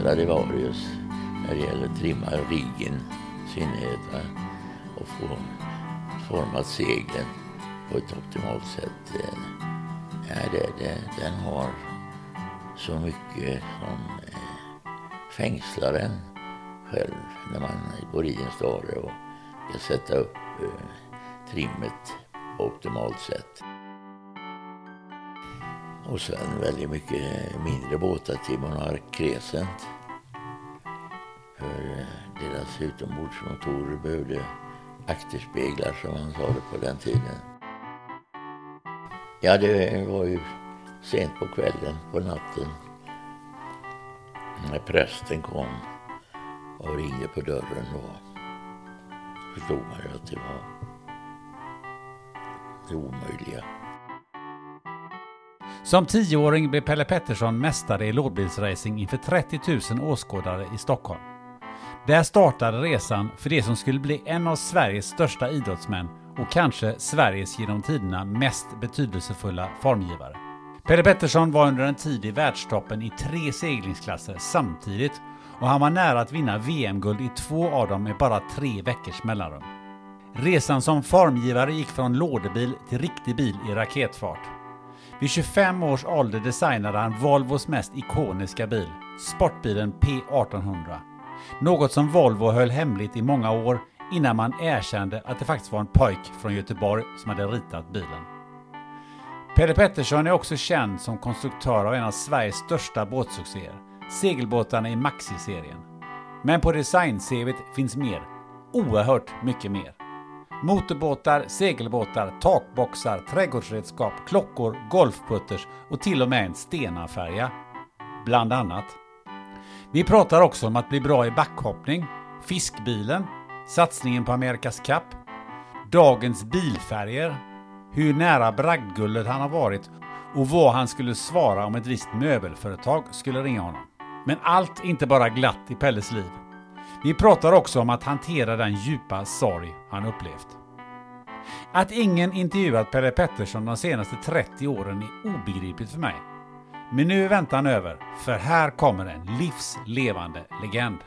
Stradivarius när det gäller att trimma riggen i synnerhet. Va? Och få format seglen på ett optimalt sätt. Eh. Ja, det, det, den har så mycket som eh, fängslar en själv när man går i en stare och ska sätta upp eh, trimmet på optimalt sätt. Och sen väldigt mycket mindre båtar till Monark Crescent. För eh, deras utombordsmotorer behövde akterspeglar som man sa det på den tiden. Ja, det var ju sent på kvällen, på natten. När prästen kom och ringde på dörren då förstod man ju att det var det omöjliga. Som tioåring blev Pelle Pettersson mästare i lådbilsracing inför 30 000 åskådare i Stockholm. Där startade resan för det som skulle bli en av Sveriges största idrottsmän och kanske Sveriges genom tiderna mest betydelsefulla formgivare. Pelle Pettersson var under en tid i världstoppen i tre seglingsklasser samtidigt och han var nära att vinna VM-guld i två av dem med bara tre veckors mellanrum. Resan som formgivare gick från lådebil till riktig bil i raketfart. Vid 25 års ålder designade han Volvos mest ikoniska bil, sportbilen P1800. Något som Volvo höll hemligt i många år innan man erkände att det faktiskt var en pojk från Göteborg som hade ritat bilen. Peder Pettersson är också känd som konstruktör av en av Sveriges största båtsuccéer, segelbåtarna i Maxi-serien. Men på design-CVt finns mer, oerhört mycket mer. Motorbåtar, segelbåtar, takboxar, trädgårdsredskap, klockor, golfputters och till och med en Stenafärja. Bland annat. Vi pratar också om att bli bra i backhoppning, fiskbilen, satsningen på Amerikas Cup, dagens bilfärger, hur nära bragdguldet han har varit och vad han skulle svara om ett visst möbelföretag skulle ringa honom. Men allt inte bara glatt i Pelles liv. Vi pratar också om att hantera den djupa sorg han upplevt. Att ingen intervjuat Pelle Pettersson de senaste 30 åren är obegripligt för mig. Men nu är väntan över, för här kommer en livslevande legend.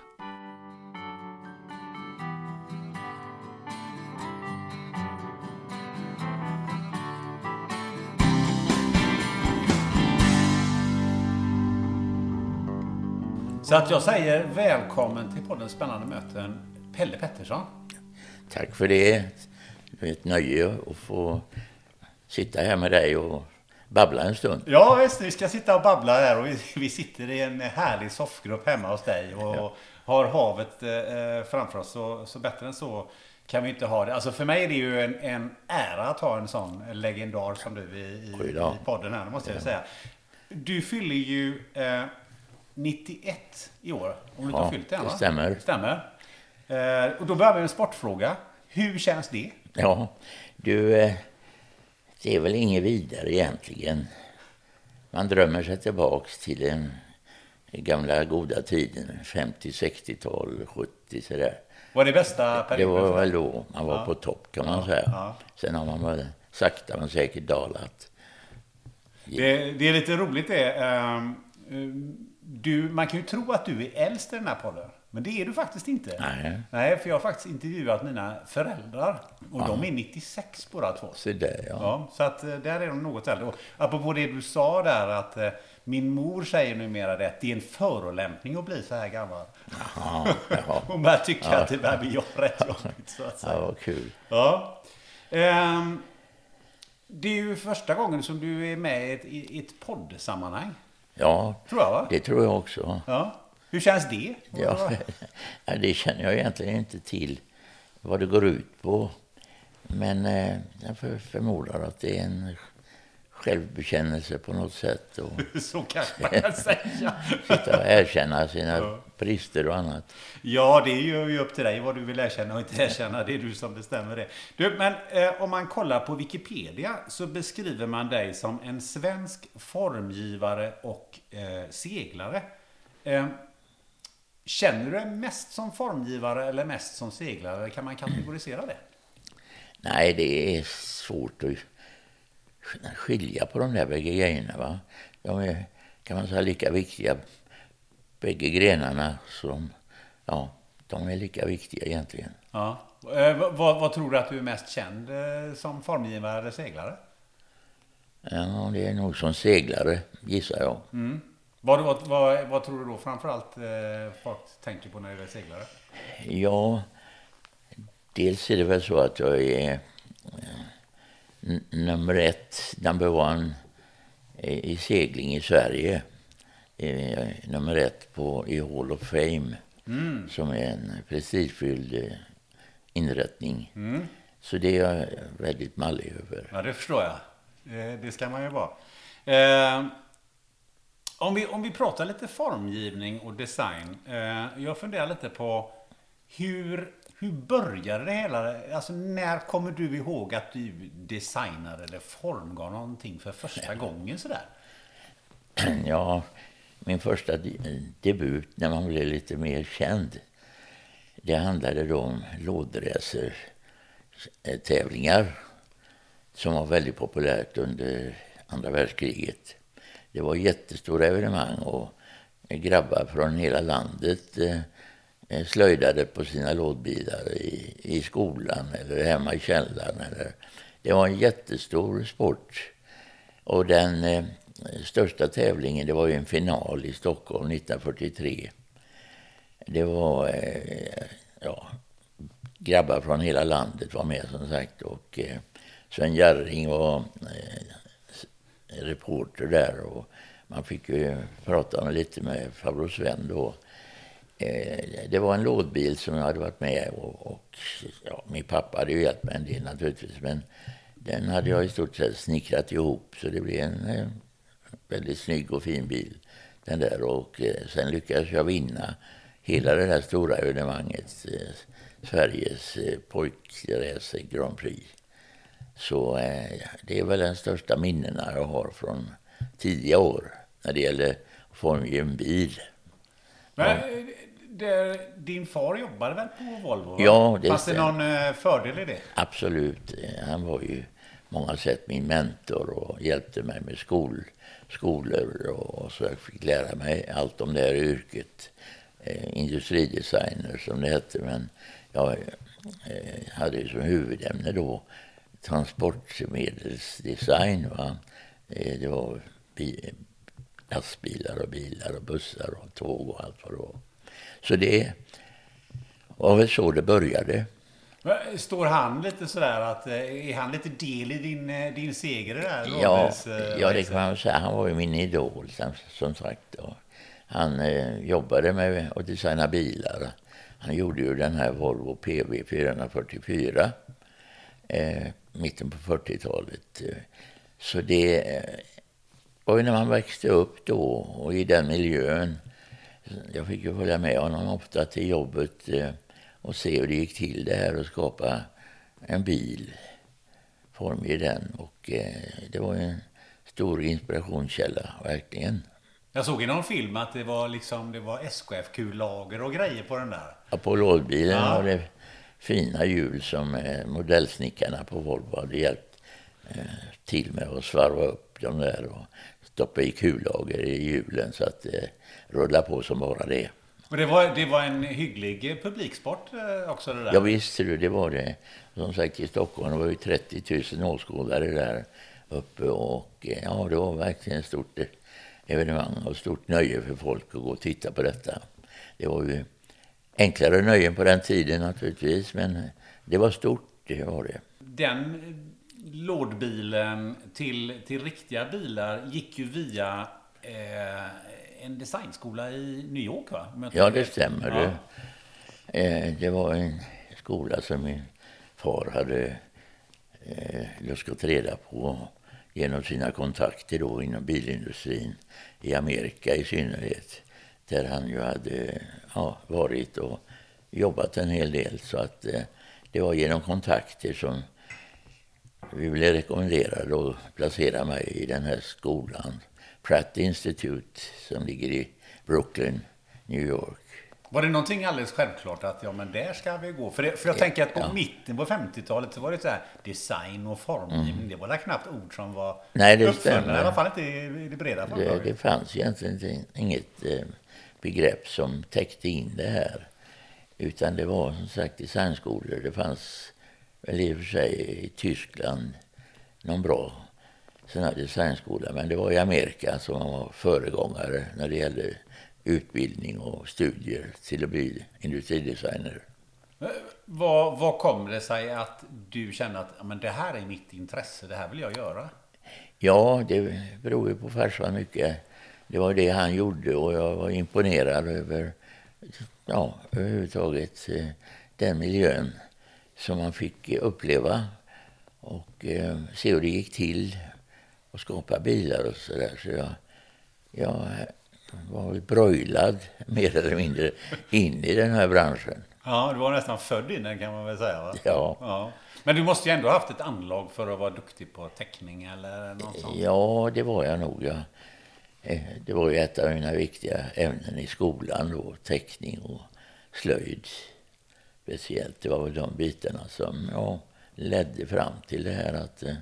Så att jag säger välkommen till podden Spännande möten, Pelle Pettersson. Tack för det. Det är ett nöje att få sitta här med dig och babbla en stund. Ja, visst, vi ska sitta och babbla här och vi, vi sitter i en härlig soffgrupp hemma hos dig och Ja. har havet eh, framför oss. Så, så bättre än så kan vi inte ha det. Alltså för mig är det ju en, en ära att ha en sån legendar som du i, i, Oj i podden här, måste jag säga. Du fyller ju eh, 91 i år, om du inte Ja, har fyllt det än, det va? stämmer. Stämmer. Eh, och då börjar vi med en sportfråga. Hur känns det? Ja, du, eh, det är väl inget vidare egentligen. Man drömmer sig tillbaks till den gamla goda tiden, 50, 60-tal, 70 sådär. Vad är det bästa Det perioden var för dig? väl då man var på topp kan man Ja, säga. ja. Sen har man väl sakta men säkert dalat. Det, det är lite roligt det. ehm, Du, man kan ju tro att du är äldst i den här podden. Men det är du faktiskt inte. Nej. Nej, för jag har faktiskt intervjuat mina föräldrar. Och de är 96 båda två. Så där, ja. Ja, så att eh, där är de något äldre. Och apropå det du sa där att eh, min mor säger numera det att det är en förolämpning att bli så här gammal. Ja, ja. Hon börjar tycka att det börjar bli rätt jobbigt så att säga. ja vad kul. Ja. Ehm, det är ju första gången som du är med i ett, i ett poddsammanhang. Ja, Tror jag va? det tror jag också. Ja. Hur känns det? Ja, ja, det känner jag egentligen inte till vad det går ut på. Men eh, jag för- förmodar att det är en självbekännelse på något sätt. Och Så kanske man kan säga. sitta och erkänna sina brister och annat. Ja, det är ju upp till dig vad du vill erkänna och inte erkänna. Det är du som bestämmer det. Du, men eh, om man kollar på Wikipedia så beskriver man dig som en svensk formgivare och eh, seglare. Eh, känner du dig mest som formgivare eller mest som seglare? Kan man kategorisera det? Nej, det är svårt att skilja på de där bägge grejerna. Va? De är, kan man säga, lika viktiga, bägge grenarna. Som, ja, de är lika viktiga egentligen. Ja. Eh, vad, vad, tror du att du är mest känd eh, som formgivare eller seglare? Ja, det är nog som seglare, gissar jag. Vad, vad, vad, vad tror du då framförallt eh, folk tänker på när det är seglare? Ja, dels är det väl så att jag är eh, nummer ett, number one i i segling i Sverige. Eh, Nummer ett på, i Hall of Fame, som är en prestigefylld eh, inrättning. Så det är jag väldigt mallig över. Ja, det förstår jag. Eh, Det ska man ju vara. Eh, om, vi, om vi pratar lite formgivning och design. Eh, jag funderar lite på hur, hur började det hela? Alltså när kommer du ihåg att du designade eller formgav någonting för första gången sådär? Ja, min första de- debut när man blev lite mer känd, det handlade då om lådracertävlingar som var väldigt populärt under andra världskriget. Det var jättestora evenemang och grabbar från hela landet eh, eh, slöjdade på sina lådbilar i, i skolan eller hemma i källaren. Eller, det var en jättestor sport. Och den eh, största tävlingen, det var ju en final i Stockholm 1943. Det var eh, ja, grabbar från hela landet var med som sagt. Och eh, Sven Jerring var eh, reporter där. Och man fick ju prata lite med farbror Sven då. Eh, det var en lådbil som jag hade varit med och, och ja, min pappa hade ju hjälpt mig en del naturligtvis. Men den hade jag i stort sett snickrat ihop så det blev en eh, väldigt snygg och fin bil. Den där och eh, sen lyckades jag vinna hela det här stora evenemanget. Sveriges pojkrace Grand Prix. Så eh, det är väl den största minnena jag har från tidiga år när det gäller att formge en bil. Men, eh, det, din far jobbade väl på Volvo? va? Ja, det Fanns det någon eh, fördel i det? Absolut. Eh, Han var ju många sätt min mentor och hjälpte mig med skol, skolor och så jag fick lära mig allt om det här yrket. Eh, industridesigner som det hette, men jag eh, hade ju som huvudämne då transportmedelsdesign. Va? Eh, det var bi- lastbilar och bilar och bussar och tåg och allt vad det var. Så det var väl så det började. Men Står han lite sådär att, eh, är han lite del i din, eh, din seger här? Ja, eh, ja, det kan man säga. Han var ju min idol, som, sagt. Han eh, jobbade med att designa bilar. Han gjorde ju den här Volvo PV 444 eh, mitten på 40-talet. Eh, Så det eh, var ju när man växte upp då och i den miljön. Jag fick ju följa med honom ofta till jobbet eh, och se hur det gick till det här att skapa en bil form i den. Och eh, det var en stor inspirationskälla, verkligen. Jag såg i någon film att det var, liksom, det var SKF-kullager och grejer på den där. Apollodbilen Ja. var det fina hjul som eh, modellsnickarna på Volvo hade hjälpt till med att svarva upp dem där och stoppa i kullager i hjulen så att det rullar på som bara det. Och det var, det var en hygglig publiksport eh, också det där? Ja visst, det var det. Som sagt i Stockholm det var ju 30 000 åskådare där uppe och eh, ja, det var verkligen ett stort evenemang och stort nöje för folk att gå och titta på detta. Det var ju enklare nöjen på den tiden naturligtvis, men det var stort, det var det. Den lådbilen till, till riktiga bilar gick ju via eh, en designskola i New York va? Ja, det stämmer. Ja. Det, eh, det var en skola som min far hade eh, luskat reda på genom sina kontakter då inom bilindustrin i Amerika i synnerhet. Där han ju hade ja, varit och jobbat en hel del. Så att eh, det var genom kontakter som vi blev rekommenderade att placera mig i den här skolan. Pratt Institute som ligger i Brooklyn, New York. Var det någonting alldeles självklart att ja, men där ska vi gå? För, det, för jag tänker att på ja. mitten på 50-talet så var det så här design och formgivning. Mm. Det var knappt ord som var Nej, det stämmer. I alla fall inte i det breda det, det fanns egentligen inget eh, begrepp som täckte in det här. Utan det var som sagt designskolor. Det fanns väl i och för sig i Tyskland någon bra sån här designskola. Men det var i Amerika som man var föregångare när det gällde utbildning och studier till att bli industridesigner. Eh, vad, vad kom det sig att du kände att men det här är mitt intresse, det här vill jag göra? Ja, det beror ju på farsan mycket. Det var det han gjorde och jag var imponerad över ja, överhuvudtaget eh, den miljön som man fick uppleva och eh, se hur det gick till att skapa bilar och så där. Så jag, jag var broilad mer eller mindre in i den här branschen. Ja, du var nästan född in den kan man väl säga? Va? Ja. ja. Men du måste ju ändå ha haft ett anlag för att vara duktig på teckning eller något sånt? Ja, det var jag nog. Ja. Eh, det var ju ett av mina viktiga ämnen i skolan då, teckning och slöjd speciellt. Det var väl de bitarna som ja, ledde fram till det här att eh,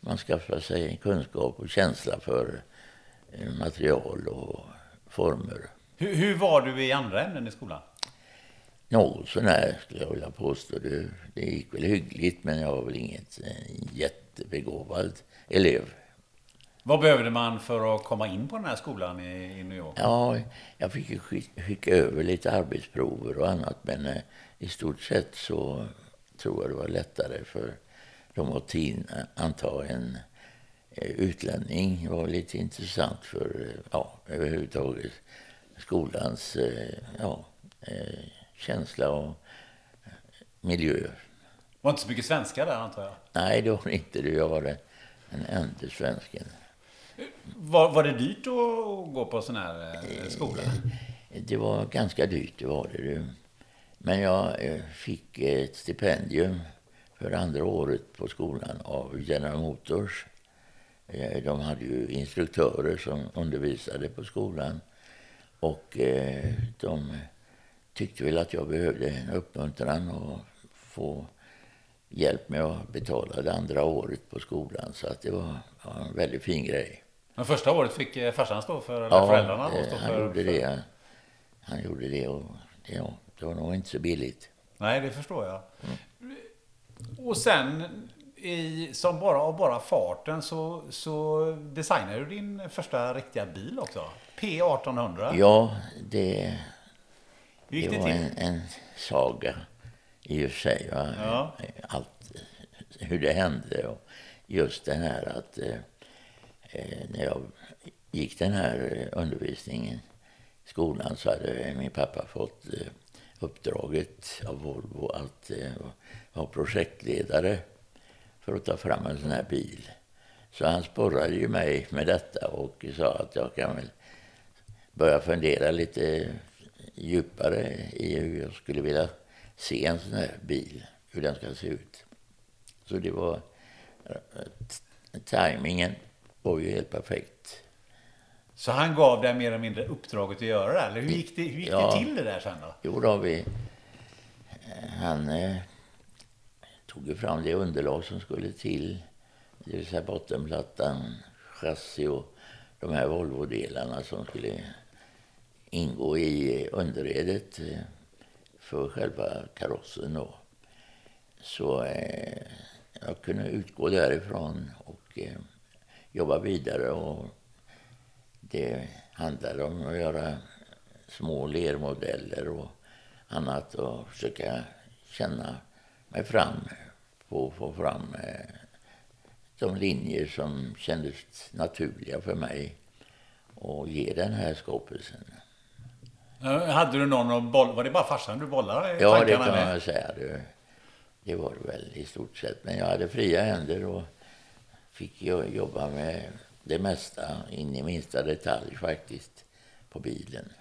man skaffar sig en kunskap och känsla för eh, material och former. Hur, hur, var du i andra ämnen i skolan? Något sånär skulle jag vilja påstå. Det, det gick väl hyggligt men jag var väl inget jättebegåvad elev. Vad behövde man för att komma in på den här skolan i, i New York? Ja, jag fick skicka över lite arbetsprover och annat men eh, i stort sett så tror jag det var lättare för dem att anta en eh, utlänning. Det var lite intressant för eh, ja, överhuvudtaget skolans ja, känsla och miljö. Det var inte så mycket svenska där antar jag? Nej, det var inte det. Jag var den enda svensken. Var, var det dyrt att gå på sån här eh, skola? Det var ganska dyrt, det var det. Men jag eh, fick ett stipendium för andra året på skolan av General Motors. Eh, de hade ju instruktörer som undervisade på skolan. Och de tyckte väl att jag behövde en uppmuntran och få hjälp med att betala det andra året på skolan. Så att det var en väldigt fin grej. Men första året fick eh, farsan stå för, eller ja, föräldrarna stå för? han gjorde det. Han gjorde det och det, ja, det var nog inte så billigt. Nej, det förstår jag. Mm. Och sen, i, som bara av bara farten, så, så designade du din första riktiga bil också. P1800. Ja, det, det, det var en, en, saga i och för sig. Ja. Allt, hur det hände och just det här att eh, Eh, när jag gick den här undervisningen i skolan så hade min pappa fått eh, uppdraget av Volvo att eh, vara projektledare för att ta fram en sån här bil. Så han sporrade ju mig med detta och sa att jag kan väl börja fundera lite djupare i hur jag skulle vilja se en sån här bil, hur den ska se ut. Så det var tajmingen var ju helt perfekt. Så han gav dig mer eller mindre uppdraget att göra det? Eller hur gick det, hur gick ja, det till det där sen då? Jo då, vi, han eh, tog fram det underlag som skulle till det vill säga bottenplattan, chassi och de här Volvo-delarna som skulle ingå i underredet eh, för själva karossen. Då. Så eh, jag kunde utgå därifrån och eh, jobba vidare. Och det handlade om att göra små lermodeller och annat och försöka känna mig fram på att få fram eh, de linjer som kändes naturliga för mig och ge den här skapelsen. Hade du någon att bolla? Var det bara farsan du bollade Ja, det kan man säga. Det, det var det väl i stort sett. Men jag hade fria händer och fick jobba med det mesta, in i minsta detalj faktiskt, på bilen.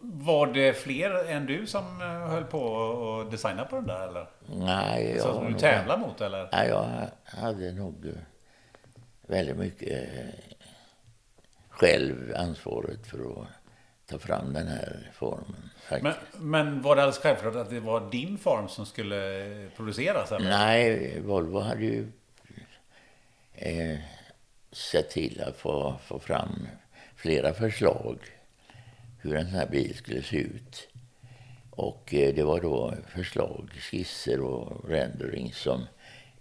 Var det fler än du som eh, höll på att designa på den där eller? Nej. Jag som du tävlade mot eller? Nej, jag hade nog eh, väldigt mycket eh, själv ansvaret för att ta fram den här formen. Men, men, var det alldeles självklart att det var din form som skulle produceras? Eller? Nej, Volvo hade ju eh, sett till att få, få fram flera förslag hur en sån här bil skulle se ut. Och eh, det var då förslag, skisser och rendering som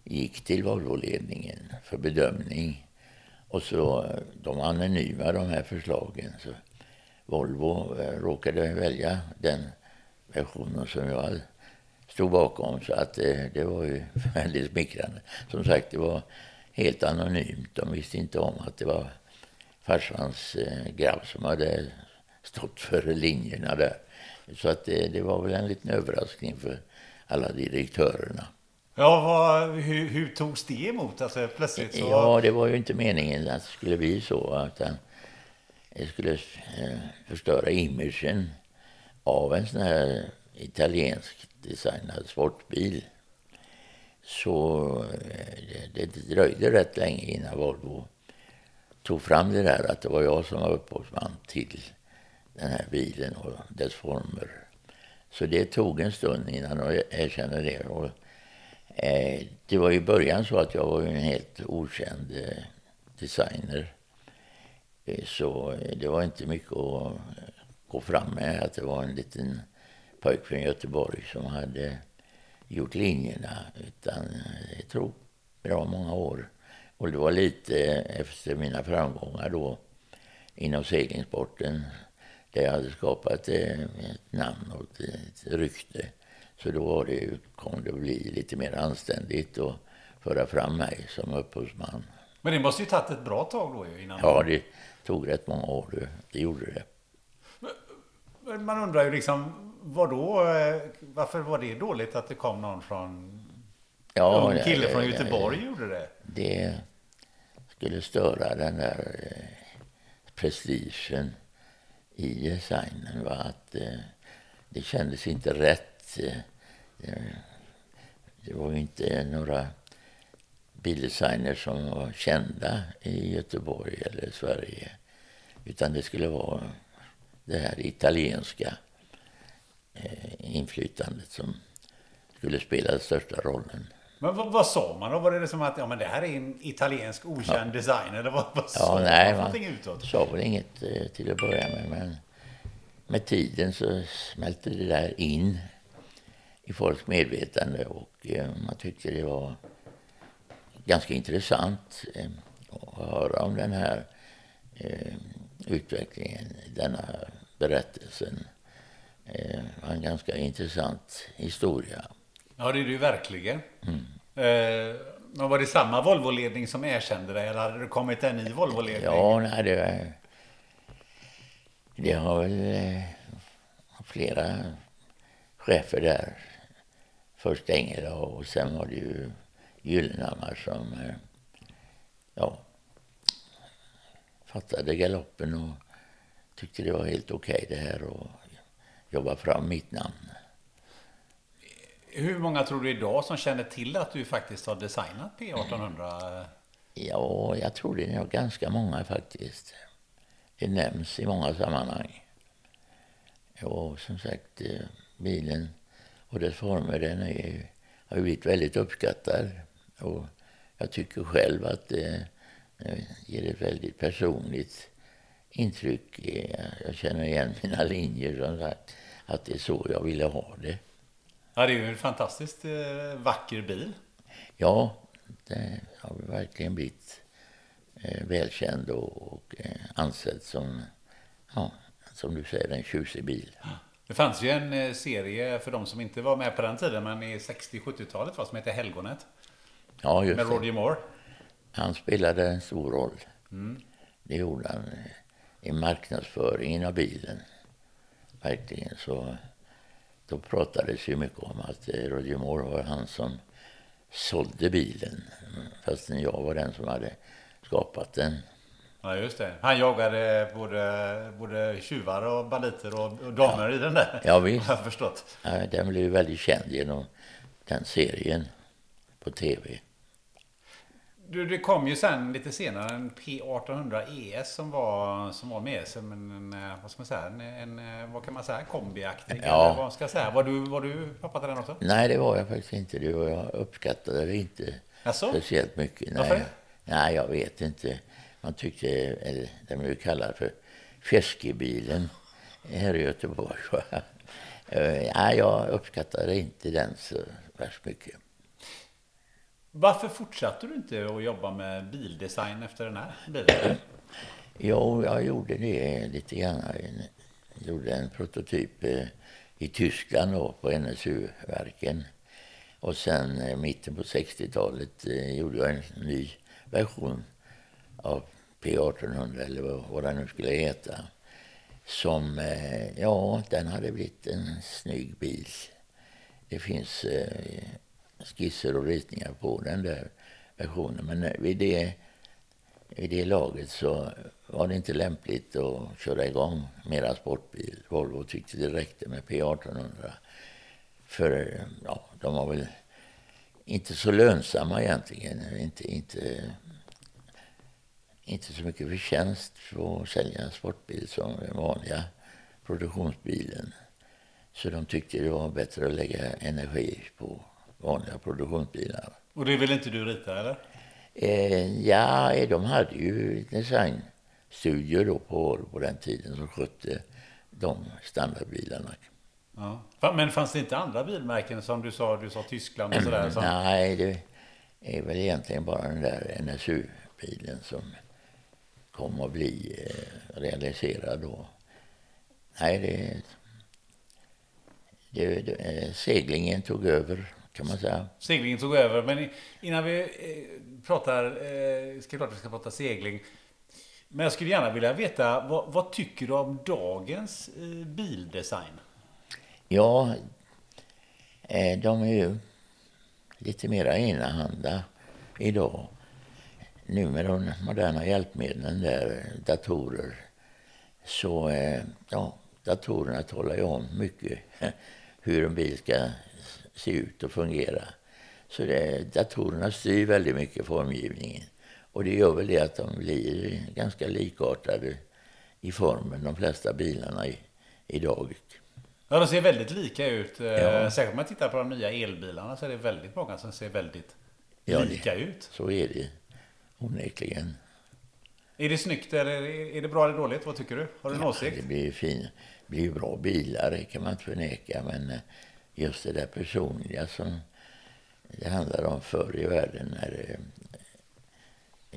gick till Volvo-ledningen för bedömning. Och så de anonyma de här förslagen. Så Volvo eh, råkade välja den versionen som jag stod bakom. Så att det var ju väldigt smickrande. Som sagt, det var helt anonymt. De visste inte om att det var farsans grabb som hade stått för linjerna där. Så att det, det var väl en liten överraskning för alla direktörerna. Ja, vad, hur, hur togs det emot? Alltså, plötsligt så... Ja, det var ju inte meningen att det skulle bli så. Utan det skulle eh, förstöra imagen av en sån här italiensk designad sportbil. Så eh, det, det dröjde rätt länge innan Volvo tog fram det där att det var jag som var upphovsman till den här bilen och dess former. Så det tog en stund innan jag erkände det. Och, eh, det var i början så att jag var en helt okänd eh, designer. Eh, så eh, det var inte mycket att gå fram med att det var en liten pojk från Göteborg som hade gjort linjerna. Utan eh, det tog bra många år. Och det var lite efter mina framgångar då inom seglingssporten där jag hade skapat eh, ett namn och ett rykte. Så då var det, kom det att bli lite mer anständigt att föra fram mig som upphovsman. Men det måste ju tagit ett bra tag då innan? Ja, det tog rätt många år. Det gjorde det. Men man undrar ju liksom, vad då, eh, varför var det dåligt att det kom någon från... Ja, en kille från Göteborg det, gjorde det? Det skulle störa den där eh, prestigen i designen var att eh, det kändes inte rätt. Eh, det var ju inte några bildesigners som var kända i Göteborg eller Sverige. Utan det skulle vara det här italienska eh, inflytandet som skulle spela den största rollen. Men vad, vad, sa man då? Var det liksom att ja, men det här är en italiensk okänd ja. designer? Eller vad, vad sa ja, nej, man utåt? sa väl inget eh, till att börja med. Men med tiden så smälte det där in i folks medvetande och eh, man tyckte det var ganska intressant eh, att höra om den här eh, utvecklingen, denna berättelsen. Det var en ganska intressant historia. Ja, det är det ju verkligen. Mm. Eh, men var det samma Volvo-ledning som erkände dig eller hade det kommit en ny Volvo-ledning? Ja, nej, det, det har väl eh, flera chefer där. Först Engel och sen var det ju Gyllenhammar som eh, ja, fattade galoppen och tyckte det var helt okej okay det här och jobba fram mitt namn. Hur många tror du idag som känner till att du faktiskt har designat P1800? Ja, jag tror det är ganska många faktiskt. Det nämns i många sammanhang. Och som sagt, eh, bilen och dess former den är, har blivit väldigt uppskattad. Och jag tycker själv att det ger ett väldigt personligt intryck. Jag känner igen mina linjer, som sagt, att det är så jag ville ha det. Ja, det är ju en fantastiskt eh, vacker bil. Ja, det har verkligen blivit eh, välkänd och, eh, ansedd som, ja, som du säger, en tjusig bil. Det fanns ju en serie för de som inte var med på den tiden, men i 60-70-talet som heter Helgonet. Ja, just med. Roger Moore. Han spelade en stor roll. Mm. Det gjorde han eh, i marknadsföringen av bilen. Verkligen. Så då pratades ju mycket om att eh, Roger Moore var han som sålde bilen. Fastän jag var den som hade skapat den. Ja, just det. Han jagade både, både tjuvar och banditer och, och damer ja. i den där. Ja, visst. Har jag förstått. Ja, den blev väldigt känd genom den serien på tv. Du, det kom ju sen lite senare en P1800 ES som var, som var med som en, en, vad ska man säga, en, en vad kan man säga, kombiaktig? Ja. Eller vad ska jag säga? Var du, var du pappa till den också? Nej, det var jag faktiskt inte. Det var, jag uppskattade det inte Jaså? speciellt mycket. Nej. Varför? Nej, jag vet inte. Man tyckte, eller den blev kallad för Fjeskebilen här i Göteborg. Nej, jag uppskattade inte den så värst mycket. Varför fortsatte du inte att jobba med bildesign efter den här bilen? Jo, jag gjorde det lite grann. Jag gjorde en prototyp eh, i Tyskland då, på NSU-verken. Och sen eh, mitten på 60-talet eh, gjorde jag en ny version av P1800 eller vad den nu skulle heta. Som, ja, den hade blivit en snygg bil. Det finns skisser och ritningar på den där versionen. Men eh, vid det, vid det laget så var det inte lämpligt att köra igång mera sportbil. Volvo tyckte det räckte med P1800. För eh, ja, de var väl inte så lönsamma egentligen. Inte, inte, inte så mycket förtjänst på att sälja en sportbil som den vanliga produktionsbilen. Så de tyckte det var bättre att lägga energi på vanliga produktionsbilar. Och det vill inte du rita eller? Eh, ja, de hade ju designstudier då på, på den tiden som skötte de standardbilarna. Ja. Men fanns det inte andra bilmärken som du sa, du sa Tyskland och sådär? Som... Nej, det är väl egentligen bara den där NSU-bilen som kom att bli eh, realiserad då. Nej, det, det, det, eh, seglingen tog över kan man säga. Seglingen tog över. Men innan vi eh, pratar, eh, ska klart vi ska prata segling. Men jag skulle gärna vilja veta, vad, vad tycker du om dagens eh, bildesign? Ja, de är ju lite mera enahanda idag. Nu med de moderna hjälpmedlen där, datorer, så ja, datorerna talar ju om mycket hur en bil ska se ut och fungera. Så det, datorerna styr väldigt mycket formgivningen. Och det gör väl det att de blir ganska likartade i formen, de flesta bilarna i, idag. Ja, de ser väldigt lika ut. Eh, Ja. Särskilt om man tittar på de nya elbilarna så är det väldigt många som ser väldigt Ja, det- lika ut. Så är det onekligen. Är det snyggt eller är det bra eller dåligt? Vad tycker du? Har du en Ja, åsikt? det blir fin, det blir bra bilar, det kan man inte förneka. Men eh, just det där personliga som det handlar om förr i världen när eh,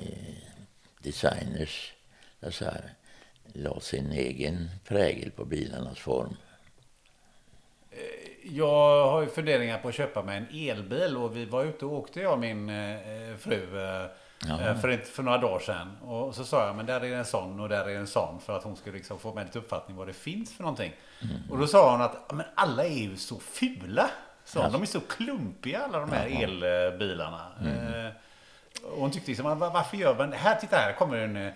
eh, designers så här, la sin egen prägel på bilarnas form. Jag har ju funderingar på att köpa mig en elbil och vi var ute och åkte jag och min eh, fru eh, Ja. för, för några dagar sedan. Och så sa jag, men där är en sån och där är en sån. För att hon skulle liksom få med lite uppfattning vad det finns för någonting. Och då sa hon att, men alla är ju så fula. Så, De är så klumpiga alla de här elbilarna. Eh, och hon tyckte liksom, "Va- varför gör man Här, titta här kommer en, eh,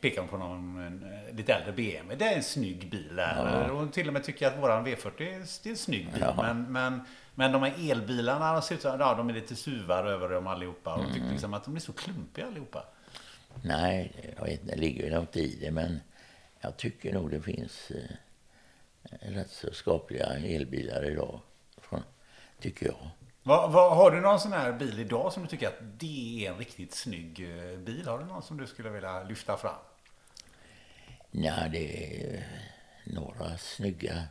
pekar på någon en, eh, lite äldre BMW. Det är en snygg bil där. Och hon till och med tycker att våran V40 är, det är en snygg bil. Men, men, men de här elbilarna, de ser ut som, ja, de är lite suvar över dem allihopa. Och hon tyckte liksom att de är så klumpiga allihopa. Nej, jag vet, inte, det ligger ju något i det, men jag tycker nog det finns rätt så skapliga elbilar idag. Från, tycker jag. Vad, vad, har du någon sån här bil idag som du tycker att det är en riktigt snygg eh, bil? Har du någon som du skulle vilja lyfta fram? Ja, det är några snygga.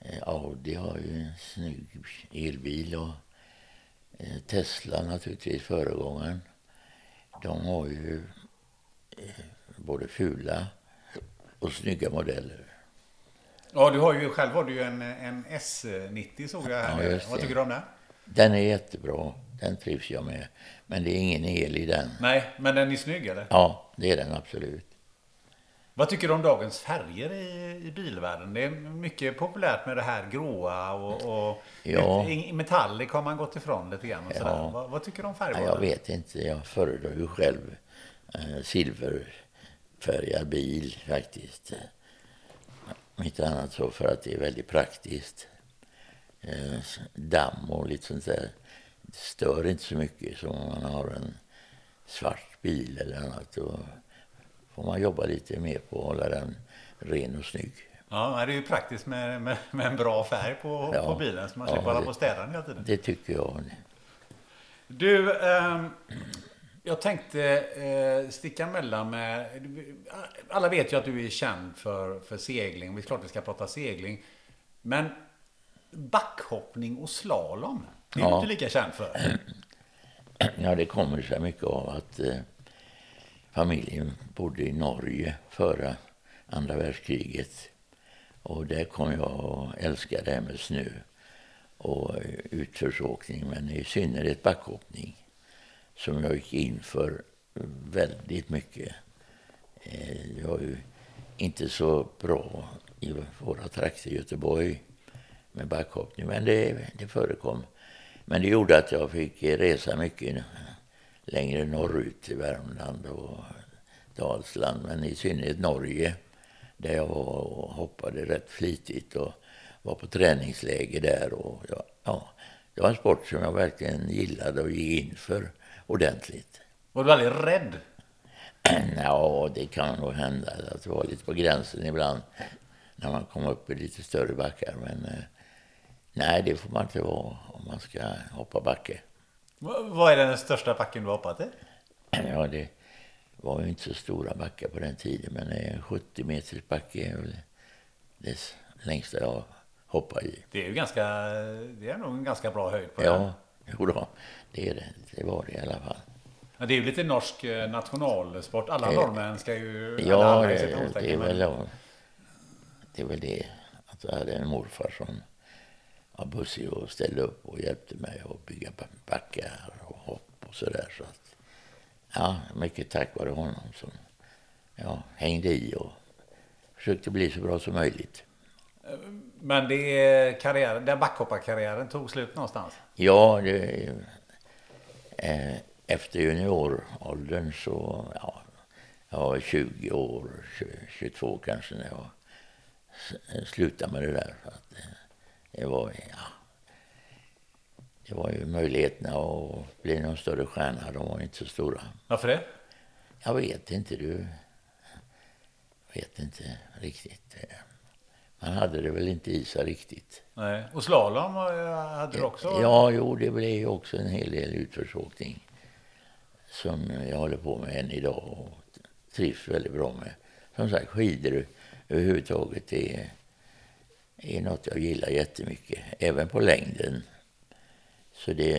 Eh, Audi har ju en snygg elbil och eh, Tesla naturligtvis föregångaren. De har ju både fula och snygga modeller. Ja, du har ju själv har du ju en, en S90 såg jag här. Ja, Vad tycker du om den? Den är jättebra. Den trivs jag med. Men det är ingen el i den. Nej, men den är snygg eller? Ja, det är den absolut. Vad tycker du om dagens färger i, i bilvärlden? Det är mycket populärt med det här gråa och, och Ja. metallic har man gått ifrån lite grann. Och Ja. Vad, vad tycker du om Ja, färgvalen? jag vet inte. Jag föredrar ju själv eh, silverfärgad bil faktiskt. Om inte annat så för att det är väldigt praktiskt. Eh, damm och lite sånt där det stör inte så mycket som om man har en svart bil eller annat. Då får man jobba lite mer på att hålla den ren och snygg. Ja, det är ju praktiskt med, med, med en bra färg på, Ja. på bilen så man Ja, slipper hålla på och städa den hela tiden. Det tycker jag. Du, ehm, jag tänkte eh, sticka emellan med... Alla vet ju att du är känd för, för segling. Det är klart vi ska prata segling. Men backhoppning och slalom, det är du Ja. inte lika känd för. Ja, det kommer sig mycket av att eh, familjen bodde i Norge före andra världskriget. Och där kom jag att älska det här med snö och eh, utförsåkning, men i synnerhet backhoppning som jag gick in för väldigt mycket. Eh, det jag var ju inte så bra i våra trakter i Göteborg med backhoppning, men det, det förekom. Men det gjorde att jag fick resa mycket längre norrut i Värmland och Dalsland, men i synnerhet Norge där jag var och hoppade rätt flitigt och var på träningsläger där. Och ja, ja, det var en sport som jag verkligen gillade och gick in för ordentligt. Var du aldrig rädd? Ja, det kan nog hända att det var lite på gränsen ibland när man kom upp i lite större backar. Men eh, nej, det får man inte vara om man ska hoppa backe. Va- Vad är den största backen du har hoppat i? Ja, det var ju inte så stora backar på den tiden, men en 70 meters backe är väl det längsta jag hoppar i. Det är ju ganska... Det är nog en ganska bra höjd på den. Jo då, det är det. Det var det i alla fall. Ja, det är ju lite norsk eh, nationalsport. Alla Eh, norrmän ska ju... Ja, det, det, är väl, det är väl det. Att jag hade en morfar som var bussig och ställde upp och hjälpte mig att bygga ba- backar och hopp och sådär. Så att, ja, mycket tack vare honom som ja, hängde i och försökte bli så bra som möjligt. Men det är karriären, den backhopparkarriären tog slut någonstans. Ja, det, eh, efter junioråldern så, ja, jag var 20 år, 20, 22 kanske när jag slutade med det där. För att eh, det var, ja, det var ju möjligheterna att bli någon större stjärna, de var inte så stora. Varför det? Jag vet inte, du. vet inte riktigt. Man hade det väl inte i sig riktigt. Nej. Och slalom eh, hade du också? Ja, jo, det blev ju också en hel del utförsåkning som jag håller på med än idag och trivs väldigt bra med. Som sagt, skidor överhuvudtaget är, är något jag gillar jättemycket, även på längden. Så det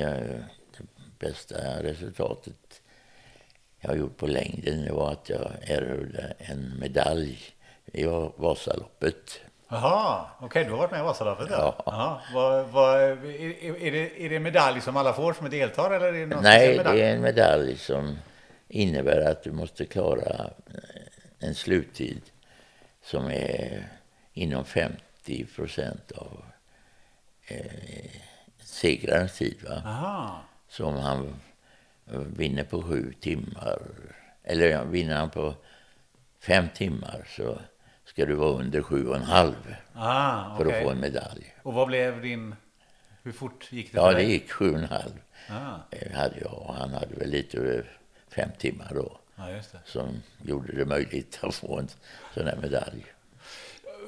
det bästa resultatet jag har gjort på längden var att jag erhöll en medalj i Vasaloppet. Jaha, okej, du har varit med i Vasaloppet då? Ja. Vad, vad, är, är, det, är det en medalj som alla får som är deltagare eller är det Nej, det är en medalj som innebär att du måste klara eh, en sluttid som är inom 50 procent av eh, segrarens tid. Va? Aha. Så om han eh, vinner på sju timmar, eller vinner han på fem timmar så ska du vara under sju och en halv Ah, för att få en medalj. Och vad blev din... Hur fort gick det Ja, det gick sju och en halv. Ah, eh, hade jag och han hade väl lite över fem timmar då det. som gjorde det möjligt att få en sån här medalj.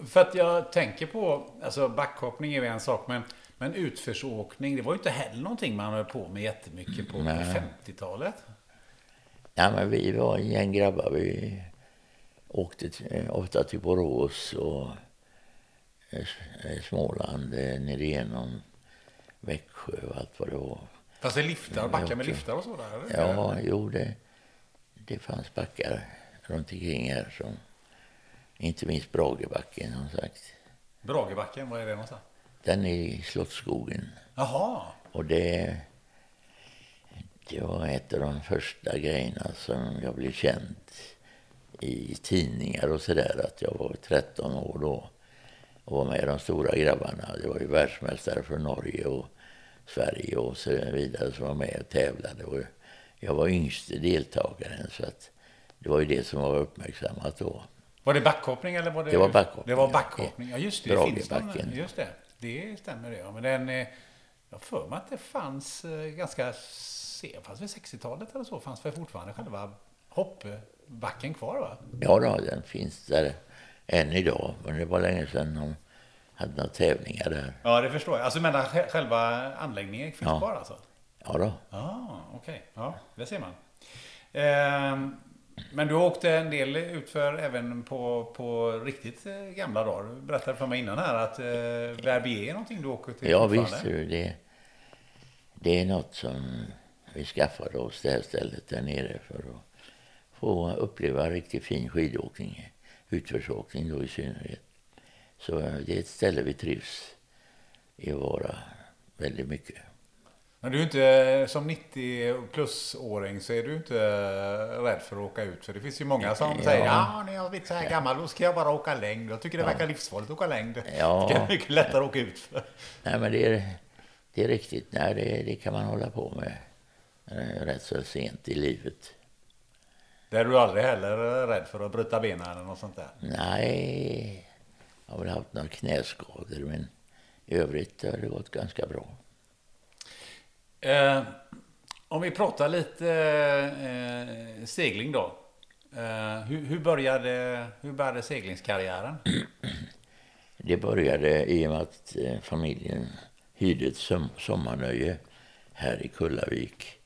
För att jag tänker på, alltså backhoppning är ju en sak, men Men utförsåkning, det var ju inte heller någonting man höll på med jättemycket på, på 50-talet. Ja, men vi var en gäng grabbar. Vi åkte till, ofta till Borås och eh, Småland, eh, ner igenom Växjö och allt vad det var. Fast det liftar, backar med liftar och så där? Eller? Ja, jo, det, det fanns backar runt omkring här som inte minst Bragebacken har sagt. Bragebacken, var är det någonstans? Den är i Slottsskogen. Jaha. Och det, det var ett av de första grejerna som jag blev känd i tidningar och sådär. Att jag var 13 år då och var med de stora grabbarna. Det var ju världsmästare från Norge och Sverige och så vidare som var med och tävlade. Och jag var yngste deltagaren så att det var ju det som var uppmärksammat då. Var det backhoppning eller var det? Det var backhoppning. Det var backhoppning. Ja, just det. det finns den, just det. Det stämmer det. Ja. Men den, eh, jag för mig att det fanns eh, ganska sent, fanns väl 60-talet eller så, fanns väl fortfarande själva hoppbacken kvar va? Ja, då, den finns där än idag. Men det var länge sedan de hade några tävlingar där. Ja, det förstår jag. Alltså sj- själva anläggningen finns Ja. kvar alltså? Ja, då. Ja, okej. Ja, det ser man. Ehm, men du åkte en del utför även på, på riktigt eh, gamla dagar. Du berättade för mig innan här att eh, Verbier är någonting du åker till Ja, visst. du, Det, det är något som vi skaffade oss det här stället där nere för att få uppleva riktigt fin skidåkning. Utförsåkning då i synnerhet. Så det är ett ställe vi trivs i att vara väldigt mycket. Men du är inte, som 90 plus-åring så är du inte rädd för att åka ut. För det finns ju många som Ja. säger ja, när jag blivit så här gammal då ska jag bara åka längd. Jag tycker det verkar livsfarligt att åka längd. Ja. Det är mycket lättare att åka ut för. Nej, men det är, det är riktigt. Nej, det, det kan man hålla på med eh, rätt så sent i livet. Där är du aldrig heller rädd för att bryta benen eller något sånt där. Nej, jag har väl haft några knäskador, men i övrigt har det gått ganska bra. Eh, om vi pratar lite eh, segling då. Eh, hur, hur, började, hur började seglingskarriären? Det började i och med att eh, familjen hyrde ett som, sommarnöje här i Kullavik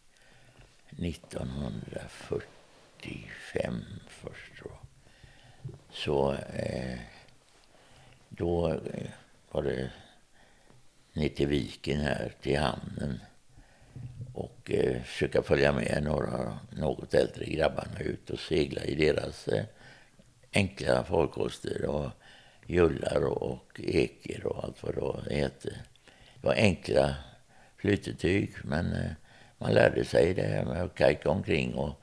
1945 först. Då. Så eh, då eh, var det ner till viken här, till hamnen och eh, försöka följa med några något äldre grabbarna ut och segla i deras eh, enkla farkoster och jullar och, och eker och allt vad det heter. det hette. Det var enkla flytetyg, men eh, man lärde sig det här med att kajka omkring och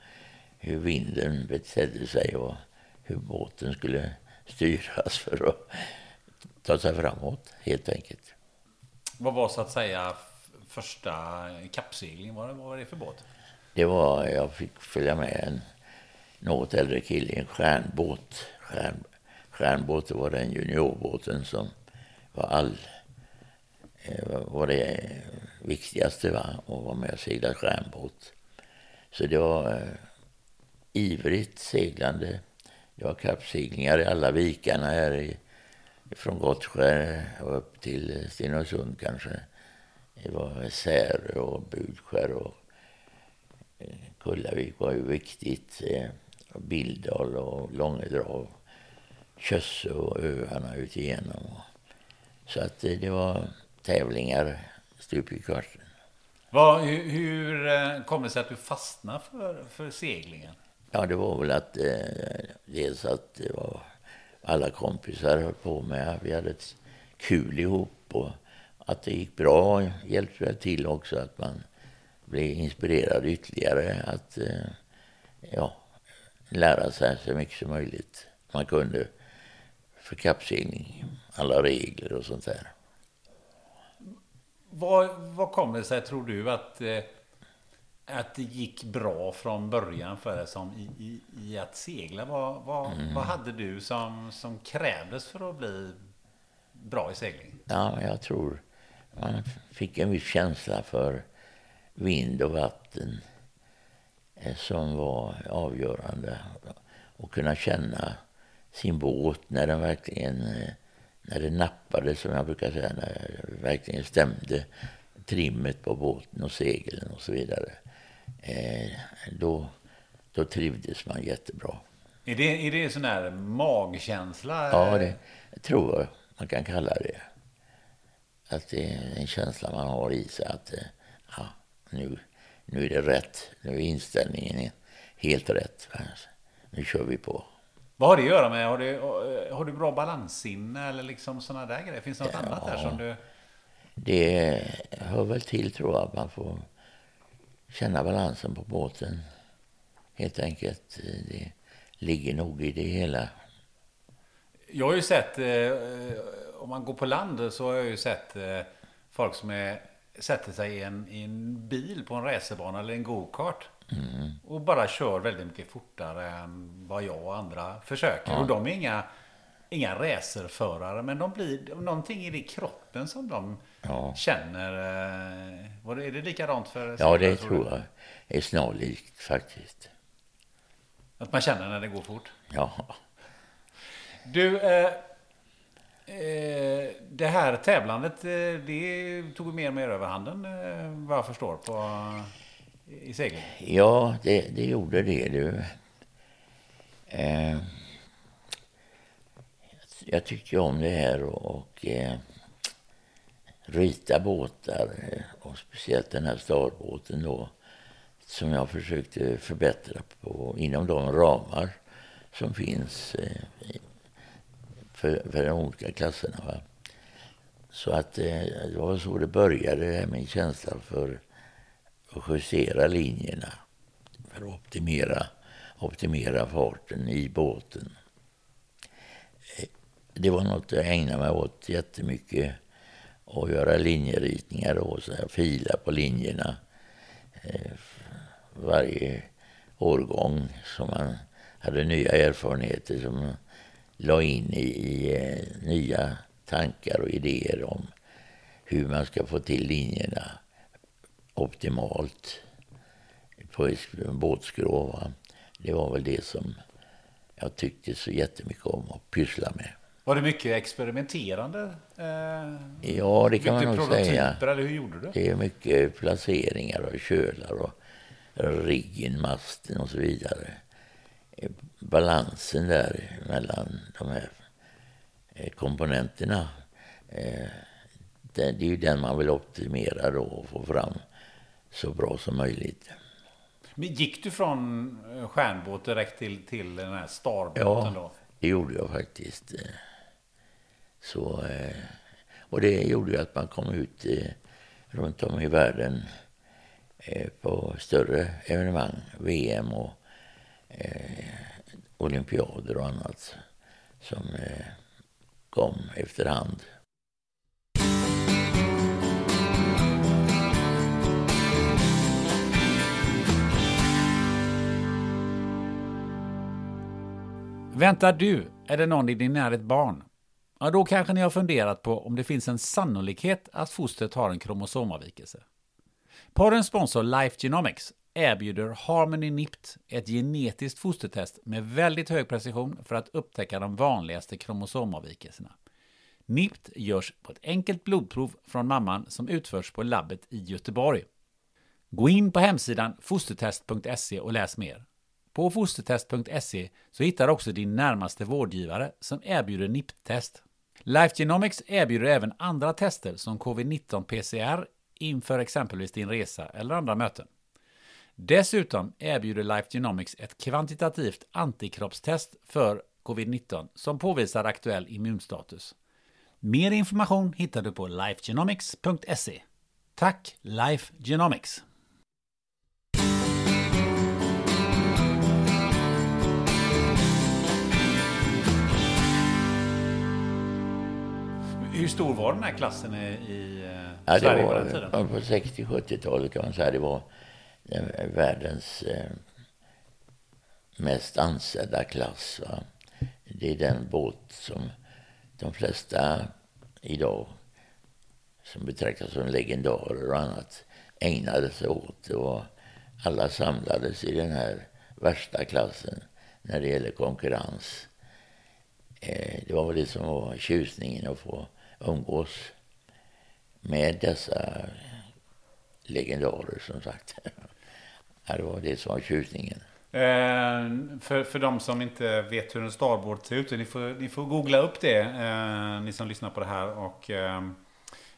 hur vinden betedde sig och hur båten skulle styras för att ta sig framåt, helt enkelt. Vad var så att säga första kappsegling? Vad, var det för båt? Det var, jag fick följa med en något äldre kille i en stjärnbåt. Stjärn, stjärnbåt var den juniorbåten som var all eh, var det viktigaste va, att vara med och segla stjärnbåt. Så det var eh, ivrigt seglande. Det var kappseglingar i alla vikarna här i, från Gottskär och upp till Stenungsund kanske. Det var Särö och Budskär och eh, Kullavik var ju viktigt. Eh, och Billdal och Långedrag, Kösse och öarna ut igenom. Så att eh, det var tävlingar stup i kvarten. Vad, hur, eh, hur kom det sig att du fastnade för, för seglingen? Ja, det var väl att eh, dels att det var alla kompisar höll på med. Vi hade ett kul ihop och att det gick bra hjälpte väl till också att man blev inspirerad ytterligare att eh, ja, lära sig så mycket som möjligt man kunde för kappsegling, alla regler och sånt där. Vad, vad det sig, tror du, att, eh, att det gick bra från början för dig som i, i, i att segla? Vad, vad, vad hade du som, som krävdes för att bli bra i segling? Ja, jag tror man fick en viss känsla för vind och vatten eh, som var avgörande. Och kunna känna sin båt när den verkligen eh, när det nappade, som jag brukar säga, när det verkligen stämde trimmet på båten och seglen och så vidare. Eh, då, då trivdes man jättebra. Är det, är det sån här magkänsla? Ja, det tror jag man kan kalla det. Att det är en känsla man har i sig att ja, nu, nu är det rätt. Nu är inställningen helt rätt. Nu kör vi på. Vad har det att göra med? Har du, har du bra balanssinne eller liksom sådana där grejer? Finns det något ja, annat där som du... Det hör väl till tror jag. Man får känna balansen på båten. Helt enkelt. Det ligger nog i det hela. Jag har ju sett, eh, om man går på land så har jag ju sett eh, folk som är, sätter sig i en, i en bil på en racerbana eller en go-kart. Mm. Och bara kör väldigt mycket fortare än vad jag och andra försöker. Ja. Och de är inga, inga racerförare, men de blir någonting i det kroppen som de ja. känner. Eh, är det likadant för Ja, det tror jag är snarlikt faktiskt. Att man känner när det går fort? Ja. Du, eh, eh, det här tävlandet, eh, det tog mer och mer överhanden eh, vad jag förstår på, i segling? Ja, det, det gjorde det du. Jag tyckte om det här och, och eh, rita båtar eh, och speciellt den här starbåten då som jag försökte förbättra på inom de ramar som finns eh, för, för de olika klasserna. Va? Så att eh, det var så det började, min känsla för att justera linjerna för att optimera, optimera farten i båten. Det var något jag ägnade mig åt jättemycket. Att göra linjeritningar och så här, fila på linjerna eh, varje årgång som man hade nya erfarenheter som man la in i, i eh, nya tankar och idéer om hur man ska få till linjerna optimalt på båtskrov. Det var väl det som jag tyckte så jättemycket om att pyssla med. Var det mycket experimenterande? Eh, ja, det kan man nog säga. Eller hur gjorde du? Det är mycket placeringar och kölar och riggen, masten och så vidare. Balansen där mellan de här eh, komponenterna. Eh, det är ju den man vill optimera då och få fram så bra som möjligt. Men gick du från eh, stjärnbåt direkt till, till den här starbåten ja, då? det gjorde jag faktiskt. Så, eh, och det gjorde ju att man kom ut eh, runt om i världen Eh, på större evenemang, VM och eh, olympiader och annat som eh, kom efterhand. Väntar du eller någon i din närhet barn? Ja, då kanske ni har funderat på om det finns en sannolikhet att fostret har en kromosomavvikelse. Porrens sponsor Life Genomics erbjuder Harmony NIPT, ett genetiskt fostertest med väldigt hög precision för att upptäcka de vanligaste kromosomavvikelserna. NIPT görs på ett enkelt blodprov från mamman som utförs på labbet i Göteborg. Gå in på hemsidan fostertest.se och läs mer. På fostertest.se så hittar du också din närmaste vårdgivare som erbjuder NIPT-test. Life Genomics erbjuder även andra tester som covid-19 PCR, inför exempelvis din resa eller andra möten. Dessutom erbjuder Life Genomics ett kvantitativt antikroppstest för covid-19 som påvisar aktuell immunstatus. Mer information hittar du på lifegenomics.se. Tack Life Genomics! Hur stor var den här klassen i Ja, det var, på 60-70-talet kan man säga. Det var världens eh, mest ansedda klass. Va? Det är den båt som de flesta idag som betraktas som legendarer och annat ägnade sig åt. Och alla samlades i den här värsta klassen när det gäller konkurrens. eh, det var väl det som var tjusningen att få umgås med dessa legendarer som sagt. Det var det som var tjusningen. Eh, för, för de som inte vet hur en starbåt ser ut, ni får, ni får googla upp det, eh, ni som lyssnar på det här, och eh,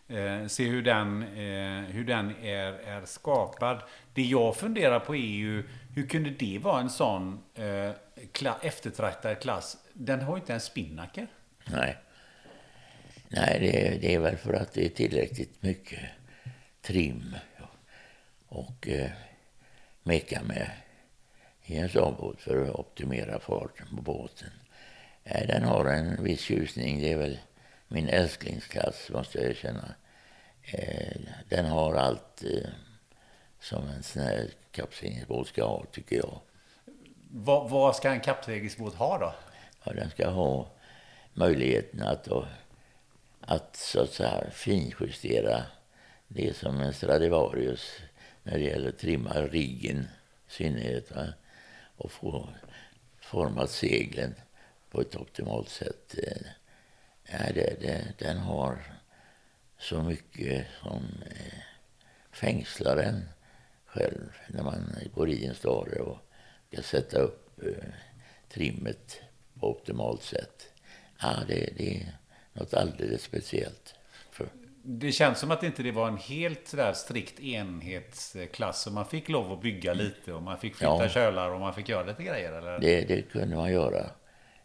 eh se hur den, eh, hur den är, är skapad. Det jag funderar på är ju, hur kunde det vara en sån eh, kla, eftertraktad klass? Den har ju inte en spinnaker. Nej. Nej, det, det, är väl för att det är tillräckligt mycket trim och eh, meka med i en sån för att optimera farten på båten. Eh, den har en viss tjusning. Det är väl min älsklingsklass, måste jag erkänna. Eh, den har allt eh, som en sån här kappseglingsbåt ska ha, tycker jag. Vad, vad ska en kappseglingsbåt ha då? Ja, den ska ha möjligheten att, att så att säga finjustera det som en Stradivarius när det gäller att trimma riggen i synnerhet. Va? Och få format seglen på ett optimalt sätt. Eh, ja, det, det, den har så mycket som eh, fängslar en själv när man går i en stare och ska sätta upp eh, trimmet på optimalt sätt. Ja, det, det är något alldeles speciellt. För. Det känns som att inte det var en helt sådär strikt enhetsklass. Så man fick lov att bygga lite och man fick flytta ja. kölar och man fick göra lite grejer? Eller? Det, det kunde man göra.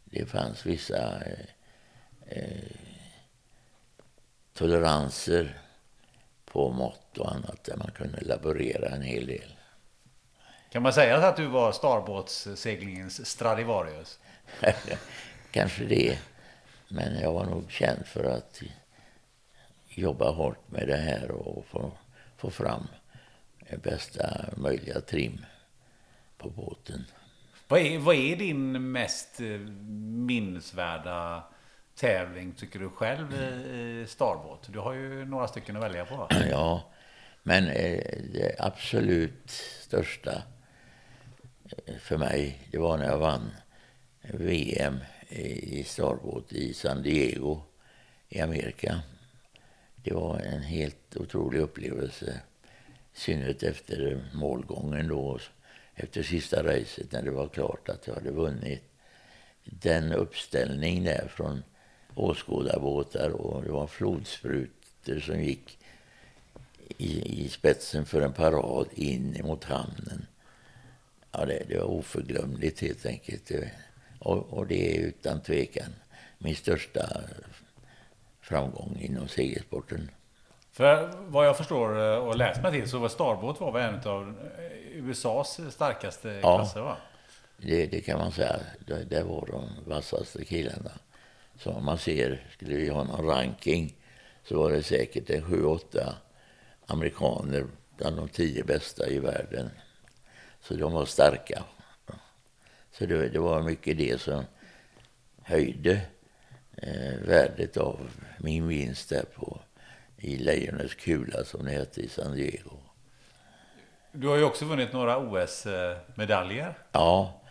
Det fanns vissa eh, eh, toleranser på mått och annat där man kunde laborera en hel del. Kan man säga att du var starbåtsseglingens Stradivarius? Kanske det. Men jag var nog känd för att jobba hårt med det här och få, få fram bästa möjliga trim på båten. Vad är, vad är din mest eh, minnesvärda tävling, tycker du själv, i starbåt? Du har ju några stycken att välja på. Ja, men eh, det absolut största eh, för mig, det var när jag vann VM i starbåt i San Diego i Amerika. Det var en helt otrolig upplevelse. I synnerhet efter målgången då, efter sista racet när det var klart att jag hade vunnit. Den uppställning där från åskådarbåtar och det var flodsprutor som gick i, i spetsen för en parad in mot hamnen. Ja, det, det var oförglömligt helt enkelt. Och, och, det är utan tvekan min största framgång inom segelsporten. För vad jag förstår eh, och läst mig till så var Starbåt var en av eh, USAs starkaste ja, klasser va? Det, det kan man säga. Det, det var de vassaste killarna. Så om man ser, skulle vi ha någon ranking så var det säkert en sju, åtta amerikaner bland de tio bästa i världen. Så de var starka. Så det, det var mycket det som höjde eh, värdet av min vinst där på, i Lejonets kula som det hette i San Diego. Du har ju också vunnit några OS-medaljer. Ja,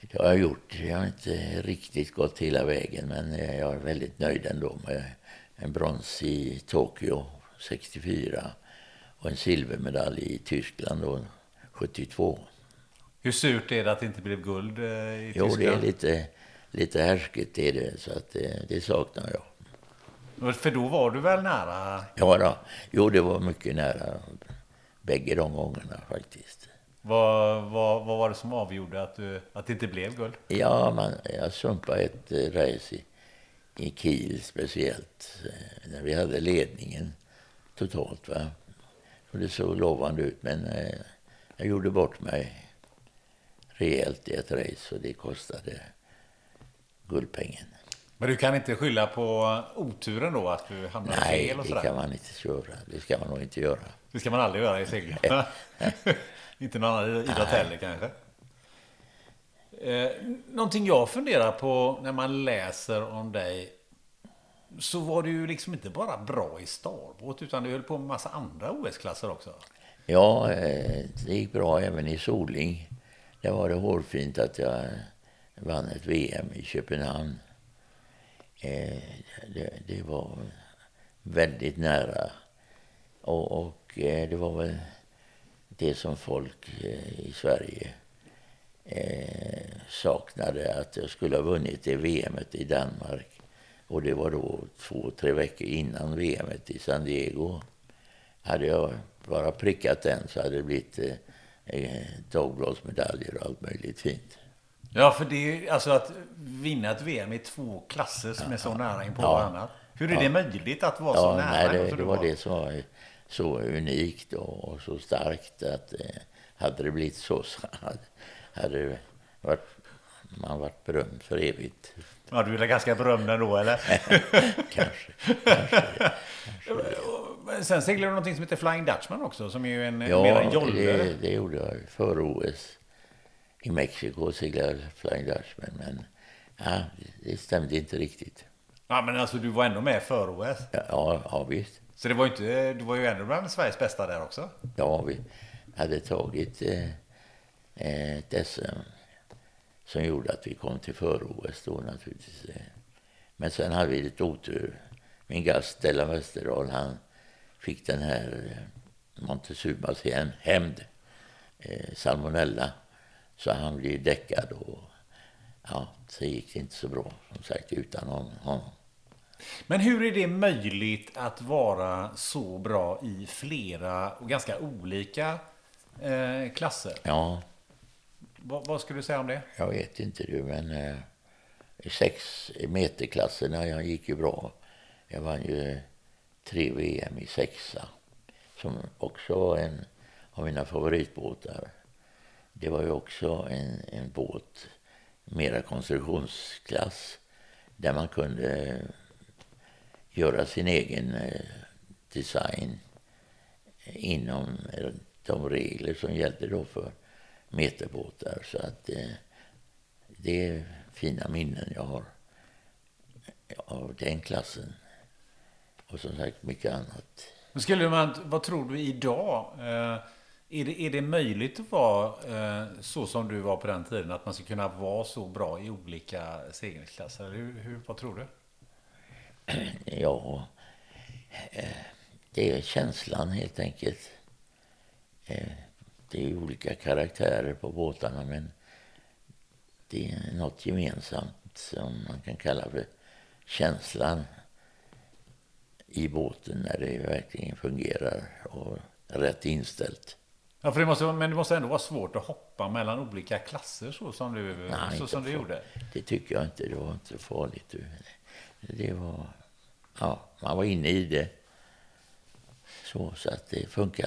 det har jag gjort. Jag har inte riktigt gått hela vägen men jag är väldigt nöjd ändå med en brons i Tokyo 64 och en silvermedalj i Tyskland då, 72. Hur surt är det att det inte blev guld eh, i Tyskland? Jo, det är lite, lite härskigt är det, så att det, det saknar jag. För då var du väl nära? Ja, då. jo det var mycket nära bägge de gångerna faktiskt. Vad, vad, vad var det som avgjorde att, du, att det inte blev guld? Ja, man, jag sumpade ett eh, race i, i Kiel speciellt. Eh, när vi hade ledningen totalt. Va? Och det såg lovande ut, men eh, jag gjorde bort mig rejält i ett race och det kostade guldpengen. Men du kan inte skylla på oturen då, att du hamnade Nej, fel och sådär? Nej, det kan man inte köra. Det ska man nog inte göra. Det ska man aldrig göra i segling. inte någon annan idrott heller kanske. Eh, någonting jag funderar på när man läser om dig så var du ju liksom inte bara bra i starbåt utan du höll på med massa andra OS-klasser också. Ja, eh, det gick bra även i soling. Det var det hårfint att jag vann ett VM i Köpenhamn. Eh, det, det, var väldigt nära. Och, och eh, det var väl det som folk eh, i Sverige eh, saknade. Att jag skulle ha vunnit det VMet i Danmark. Och det var då två, tre veckor innan VMet i San Diego. Hade jag bara prickat den så hade det blivit eh, Dagbladsmedaljer och allt möjligt fint. Ja, för det är alltså att vinna ett VM i två klasser som är så nära in på ja. varandra. Hur är ja. det möjligt att vara så nära? Nej, det, det var det som var så unikt och, så starkt att eh, hade det blivit så, så hade, hade det varit, man varit berömd för evigt. Ja, du är ganska berömd ändå, eller? kanske. kanske, kanske. Sen seglade du någonting som heter Flying Dutchman också, som är en, ja, mer en jolle. det, det gjorde jag före OS. I Mexiko seglade Flying Dutchman, men ja, det stämde inte riktigt. Ja, men alltså du var ändå med före OS? Ja, ja, visst. Så det var, inte, du var ju ändå bland Sveriges bästa där också? Ja, vi hade tagit eh, ett SM som gjorde att vi kom till före-OS då naturligtvis. Men sen hade vi lite otur. Min gast Stellan Westerdahl, han fick den här eh, Montezumas hämnd, eh, salmonella. Så han blev däckad och ja, så gick det inte så bra som sagt utan honom. Men hur är det möjligt att vara så bra i flera och ganska olika eh, klasser? Ja. Vad, vad skulle du säga om det? Jag vet inte du, men eh, sex meterklasserna jag gick ju bra. Jag vann ju tre VM i sexa, som också var en av mina favoritbåtar. Det var ju också en, en båt, mera konstruktionsklass, där man kunde göra sin egen eh, design inom eh, de regler som gällde då för meterbåtar. Så att eh, det är fina minnen jag har av den klassen. Och som sagt mycket annat. Skulle man, vad tror du idag? Eh, är, det, är det möjligt att vara så som du var på den tiden? Att man ska kunna vara så bra i olika segelklasser? Hur, hur, vad tror du? Ja, eh, det är känslan helt enkelt. Det är olika karaktärer på båtarna men det är något gemensamt som man kan kalla för känslan i båten när det verkligen fungerar och rätt inställt. Ja, för det måste, men det måste ändå vara svårt att hoppa mellan olika klasser så som du, Nej, så som du gjorde? Det tycker jag inte. Det var inte farligt. Det var... Ja, man var inne i det. Så, så att det funkar.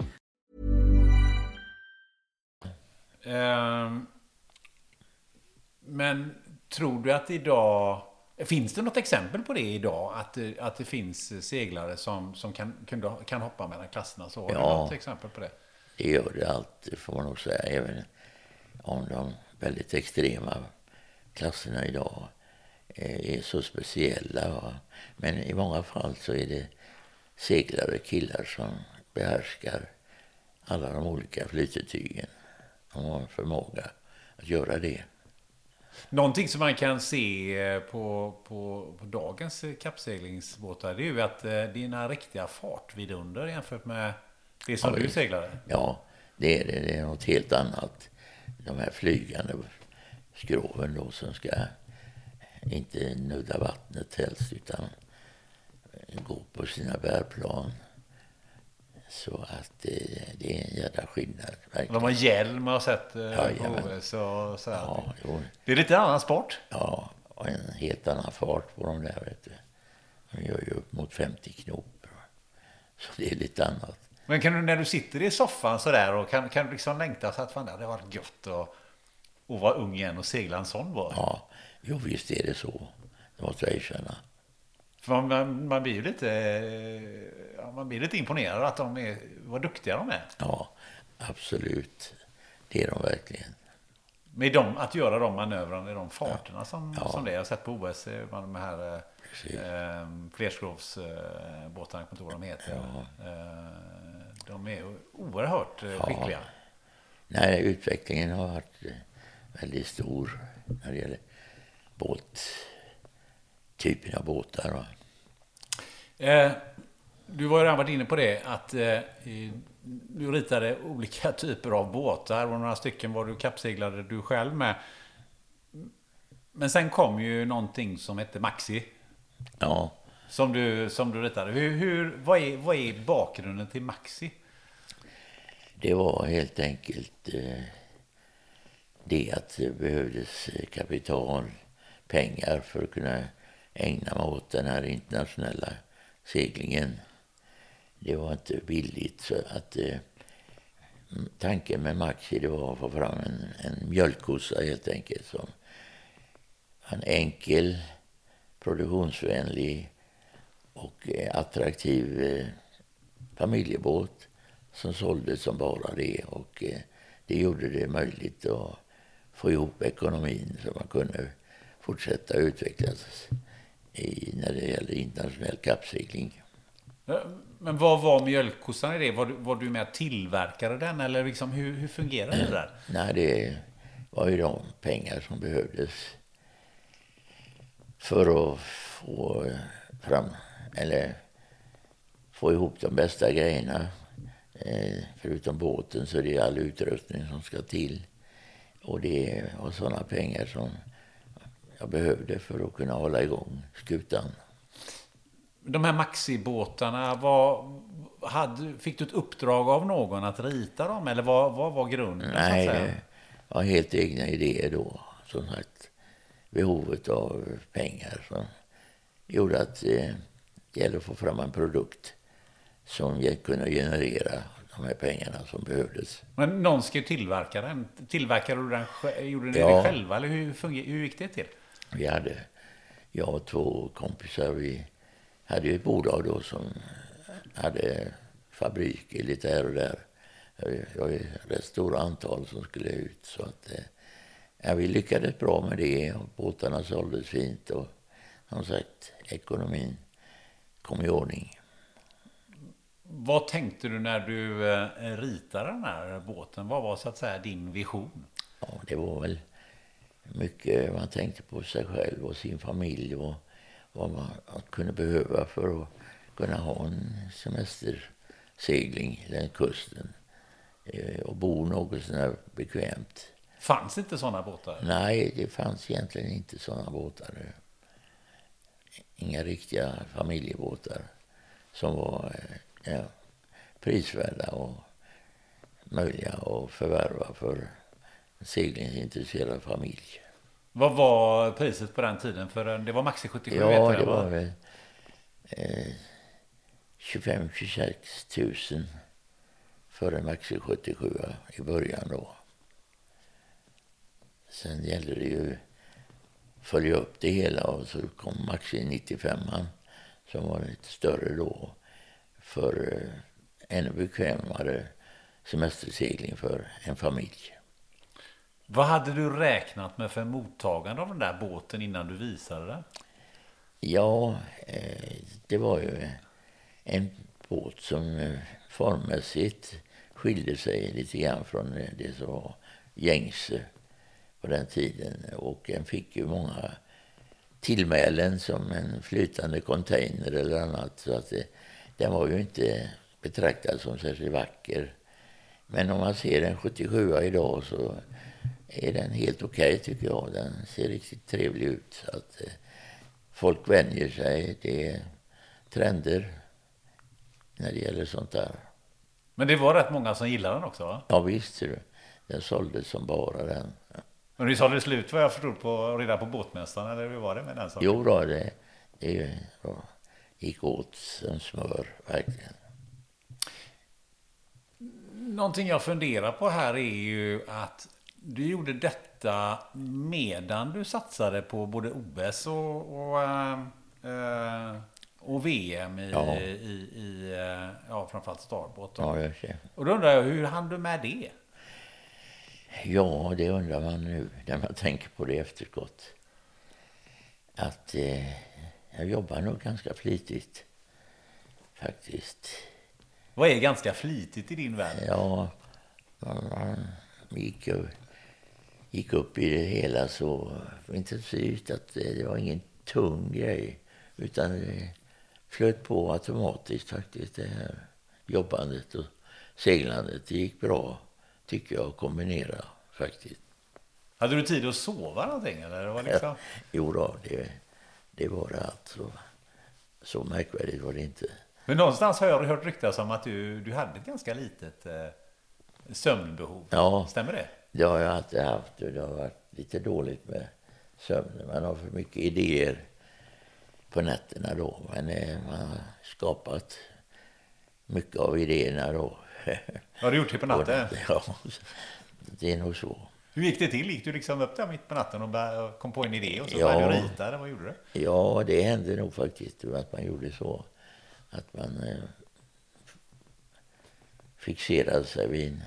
men tror du att idag Finns det något exempel på det idag? Att, att det finns seglare som, som kan, kan, kan hoppa mellan klasserna? Så har ja, du något exempel på det? Det gör det alltid, får man nog säga. Även om de väldigt extrema klasserna idag eh, är så speciella. Men i många fall så är det seglare killar som behärskar alla de olika flytetygen. De har förmåga att göra det. Någonting som man kan se eh, på, på, på dagens kappseglingsbåtar det är ju att eh, dina riktiga fartvidunder jämfört med det som Ja, du det- seglade. Ja, det är det. Det är något helt annat. De här flygande skroven då som ska inte nudda vattnet helst utan gå på sina bärplan. Så att det, det är en jävla skillnad. Verkligen. De har hjälm har jag sett eh, på Jajamän. OS och så här. Ja, Det är lite annan sport. ja, och en helt annan fart på de där. Vet du. De gör ju upp mot 50 knop. Så det är lite annat. Men kan du, när du sitter i soffan så där och kan, kan du liksom längta så att fan det hade varit gött att, att vara ung igen och segla en sån båt? Ja, jo visst är det så. Det måste jag erkänna. För man, man, blir ju lite, eh, ja, man blir lite imponerad att de är, vad duktiga de är. Ja, absolut. Det är de verkligen. Med dem, att göra de manövrarna i de farterna som, Ja. som det är. Jag har sett på OS, eh, de här eh, Precis. eh, flerskrovsbåtarna, jag inte ihåg vad de heter. Eh, de är oerhört eh, skickliga. Nej, utvecklingen har varit eh, väldigt stor när det gäller båt, typen av båtar. Eh, du har ju redan varit inne på det att eh, du ritade olika typer av båtar och några stycken var du kappseglade du själv med. Men sen kom ju någonting som hette Maxi. Ja, Som du, som du ritade. Hur, hur, vad, är, vad är bakgrunden till Maxi? det var helt enkelt eh, det att det behövdes eh, kapital, pengar för att kunna ägna mig åt den här internationella seglingen. Det var inte billigt. så att eh, Tanken med Maxi det var att få fram en, en mjölkkossa helt enkelt. Som en enkel, produktionsvänlig och eh, attraktiv eh, familjebåt som såldes som bara det. Och eh, det gjorde det möjligt att få ihop ekonomin så man kunde fortsätta utvecklas i, när det gäller internationell kappsegling. Men vad var mjölkkossan i det? Var du, var du med och tillverkade den? Eller liksom, hur, hur fungerar det där? Nej, det var ju de pengar som behövdes för att få fram, eller få ihop de bästa grejerna. Eh, förutom båten så är det all utrustning som ska till. Och det var sådana pengar som jag behövde för att kunna hålla igång skutan. De här Maxi-båtarna, vad, hade, fick du ett uppdrag av någon att rita dem? Eller vad, vad var grunden? Nej, det var helt egna idéer då. Som sagt, behovet av pengar som gjorde att eh, det gällde att få fram en produkt som kunde generera de här pengarna som behövdes. Men någon ska ju tillverka den. Tillverkade du den Gjorde ni Ja. det själva? Eller hur, hur gick det till? Vi hade, jag och två kompisar, vi hade ju ett bolag då som hade fabriker lite här och där. Det var rätt stora antal som skulle ut. Så att, eh, ja, vi lyckades bra med det och båtarna såldes fint och som sagt, ekonomin kom i ordning. Vad tänkte du när du eh, ritade den här båten? Vad var så att säga din vision? Ja, det var väl mycket man tänkte på sig själv och sin familj och vad man kunde behöva för att kunna ha en semestersegling längs kusten eh, och bo något sådär bekvämt. Fanns inte sådana båtar? Nej, det fanns egentligen inte sådana båtar. Inga riktiga familjebåtar som var eh, ja, prisvärda och möjliga att förvärva för seglingsintresserad familj. Vad var priset på den tiden? För det var Maxi 77 vet Ja, jag, det va? var väl eh, 25-26 000 för en Maxi 77 i början då. Sen gällde det ju att följa upp det hela och så kom Maxi 95 som var lite större då för eh, ännu bekvämare semestersegling för en familj. Vad hade du räknat med för mottagande av den där båten innan du visade den? Ja, eh, det var ju en båt som eh, formmässigt skilde sig lite grann från eh, det som var gängse på den tiden. Och den fick ju många tillmälen som en flytande container eller annat. Så att det, den var ju inte betraktad som särskilt vacker. Men om man ser en 77 idag så är den helt okej okay, tycker jag. Den ser riktigt trevlig ut. Att eh, folk vänjer sig. Det är trender när det gäller sånt där. Men det var rätt många som gillade den också va? Ja visst du. Den såldes som bara den. Men du sålde slut vad jag förstod på, redan på båtmästaren eller hur var det med den saken? Jo då, det, det gick åt som smör verkligen. Någonting jag funderar på här är ju att du gjorde detta medan du satsade på både OS och, och, äh, och VM i, ja. i, i ja, framförallt Starbåt. Ja. Och då undrar jag, hur hann du med det? Ja, det undrar man nu när man tänker på det efterskott. Att eh, jag jobbar nog ganska flitigt, faktiskt. Vad är ganska flitigt i din värld? Ja, man, man gick, gick upp i det hela så intensivt att det var ingen tung grej. Utan det flöt på automatiskt faktiskt, det här jobbandet och seglandet. Det gick bra tycker jag, att kombinera faktiskt. Hade du tid att sova någonting? Eller? Det var liksom... ja, jo då, det, det var det alltså. Så märkvärdigt var det inte. Men någonstans har jag hört ryktas om att du, du hade ett ganska litet eh, sömnbehov. Ja, Stämmer det? Det har jag alltid haft. Det har varit lite dåligt med sömnen. Man har för mycket idéer på nätterna då. Men eh, man har skapat mycket av idéerna då har du gjort det på natten? Ja, det är nog så. Hur gick det till? Gick du liksom upp där mitt på natten och kom på en idé och så ja, började du rita? Eller vad gjorde du? Ja, det hände nog faktiskt att man gjorde så. Att man eh, fixerade sig vid en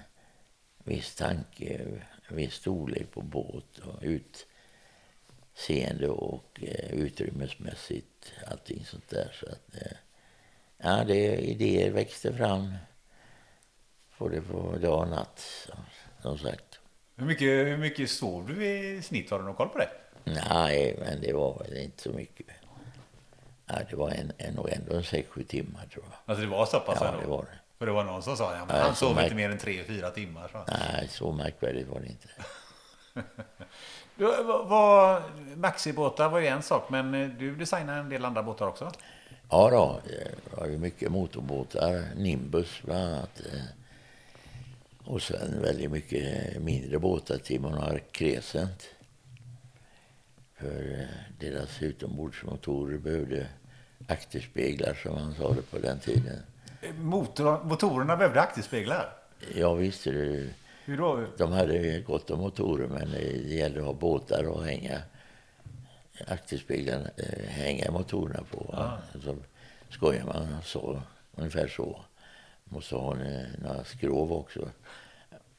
viss tanke, viss storlek på båt och utseende och eh, utrymmesmässigt, allting sånt där. Så att, eh, ja, det, idéer växte fram både på dag och natt, som sagt. Hur mycket, hur mycket sov du i snitt? Har du någon koll på det? Nej, men det var väl inte så mycket. Nej, det var en, en, nog ändå en sex, sju timmar tror jag. Alltså det var så pass? Ja, ändå. det var det. För det var någon som sa, ja, men han sov inte mer än tre, fyra timmar. Så. Nej, så märkvärdigt var det inte. du, var, maxibåtar var ju en sak, men du designade en del andra båtar också? Ja, då, det var ju mycket motorbåtar. Nimbus bland annat. Eh, och sen väldigt mycket mindre båtar till Monark Crescent. För eh, deras utombordsmotorer behövde akterspeglar som man sa det på den tiden. Motor, motorerna behövde akterspeglar? Ja visst. Hur då? De hade gott om motorer men det gällde att ha båtar och hänga akterspeglarna, eh, hänga motorerna på. Ah. Så skojar man så, ungefär så. Måste ha några skrov också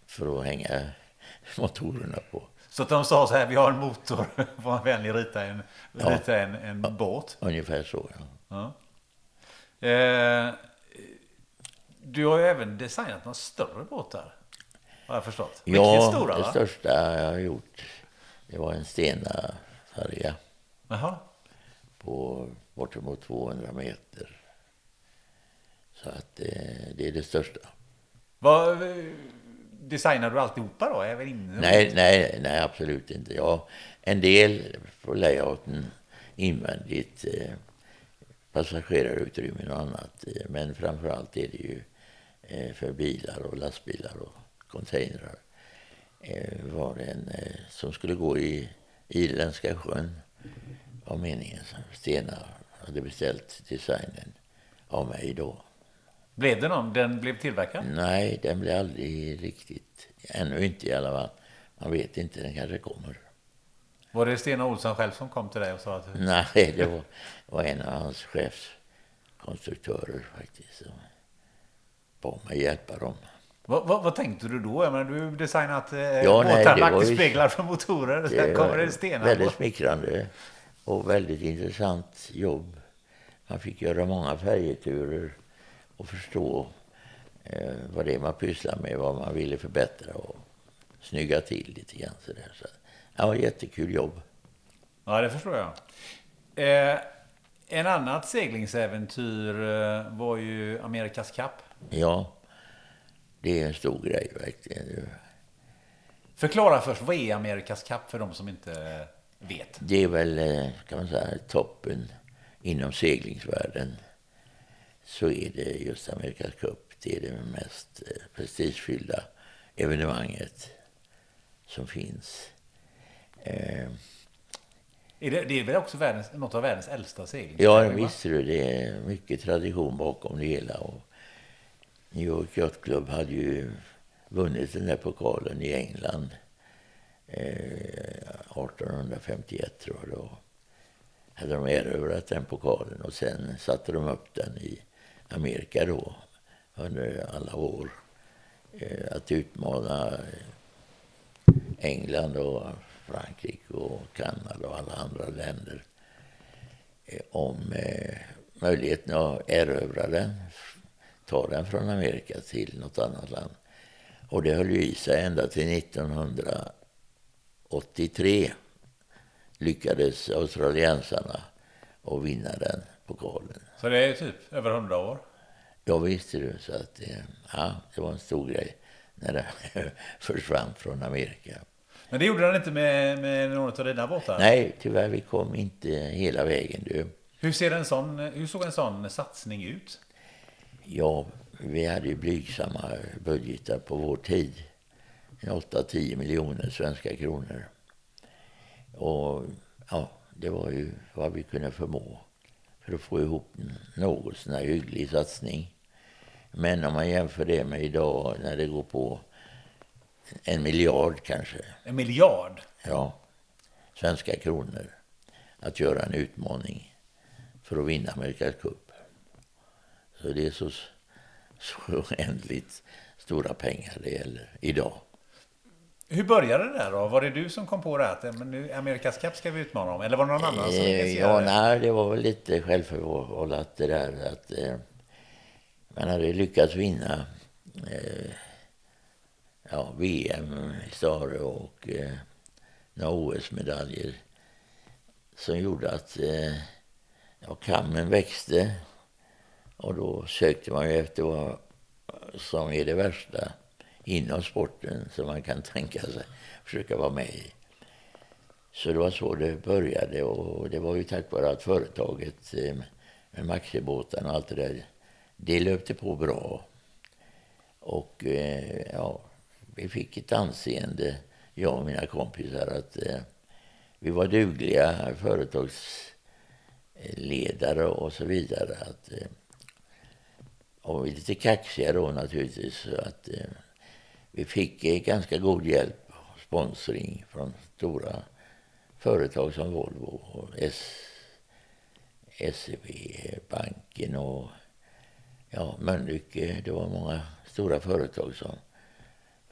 för att hänga motorerna på. Så att de sa så här, vi har en motor, får man vänlig rita en, ja. rita en, en ja. båt? Ungefär så, ja. ja. Eh, du har ju även designat några större båtar, har jag förstått. Ja, stora, det va? största jag har gjort, det var en Stena-färja. På bortemot 200 meter. Så att det, eh, det är det största. Vad designar du alltihopa då? Även inne? Nej, nej, nej, absolut inte. Ja, en del på layouten invändigt, eh, passagerarutrymmen och annat. Eh, men framför allt är det ju eh, för bilar och lastbilar och containrar. Eh, var en eh, som skulle gå i Irländska sjön, var meningen. Stena hade beställt designen av mig då. Blev det någon? Den blev tillverkad? Nej, den blev aldrig riktigt. Ännu inte i alla fall. Man vet inte, den kanske kommer. Var det Stena Olsson själv som kom till dig och sa att... Nej, det var, var en av hans chefskonstruktörer faktiskt. Bad mig hjälpa dem. Vad, vad, vad tänkte du då? Jag menar, du har designat eh, Ja, ju- akterspeglar för motorer. Sen kommer det stenar väldigt smickrande och väldigt intressant jobb. Man fick göra många färjeturer och förstå eh, vad det är man pysslar med, vad man ville förbättra och snygga till lite grann. Så där. Så, ja, det var ett jättekul jobb. Ja, det förstår jag. Eh, en annat seglingsäventyr eh, var ju Amerikas Cup. Ja, det är en stor grej verkligen. Förklara först, vad är Amerikas Cup för de som inte vet? Det är väl, eh, kan man säga, toppen inom seglingsvärlden. Så är det just Amerikas Cup. Det är det mest eh, prestigefyllda evenemanget som finns. Eh, Är det, det är väl också världens, något av världens äldsta segling? Ja, visst du, det är mycket tradition bakom det hela. Och New York Yacht Club hade ju vunnit den där pokalen i England eh, 1851 tror jag då. Hade de erövrat den pokalen och sen satte de upp den i Amerika då under alla år. Eh, att utmana eh, England och Frankrike och Kanada och alla andra länder eh, om eh, möjligheten att erövra den, ta den från Amerika till något annat land. Och det höll ju i sig ända till 1983 lyckades australiensarna att vinna den pokalen. Så det är typ över hundra år? Ja, visste du. Så att, eh, ja, det var en stor grej när den försvann från Amerika. Men det gjorde den inte med, med någon av dina båtar? Nej, tyvärr, vi kom inte hela vägen. Du. Hur, ser en sån, hur såg en sån satsning ut? Ja, vi hade ju blygsamma budgetar på vår tid. 8-10 miljoner svenska kronor. Och ja, det var ju vad vi kunde förmå för att få ihop något sån här hygglig satsning. Men om man jämför det med idag när det går på en miljard kanske, En miljard? ja, svenska kronor att göra en utmaning för att vinna Amerikas Cup. Så det är så, så oändligt stora pengar det gäller idag. Hur började det där då? Var det du som kom på det här att men nu, Amerikas Cup ska vi utmana om? Eller var det någon annan som Eh, Ja, det? nej, det var väl lite självförvållat det där att eh, man hade lyckats vinna eh, ja, VM i Stare och eh, några OS-medaljer som gjorde att eh, ja, kammen växte och då sökte man ju efter vad som är det värsta inom sporten som man kan tänka sig försöka vara med i. Så det var så det började och det var ju tack vare att företaget eh, med Maxibåtarna och allt det där, det löpte på bra. Och eh, ja, vi fick ett anseende, jag och mina kompisar, att eh, vi var dugliga företagsledare och så vidare. Att, eh, och vi är lite kaxiga då naturligtvis. Så att, eh, vi fick eh, ganska god hjälp och sponsring från stora företag som Volvo och S, SEB, banken och ja, Mölnlycke. Det var många stora företag som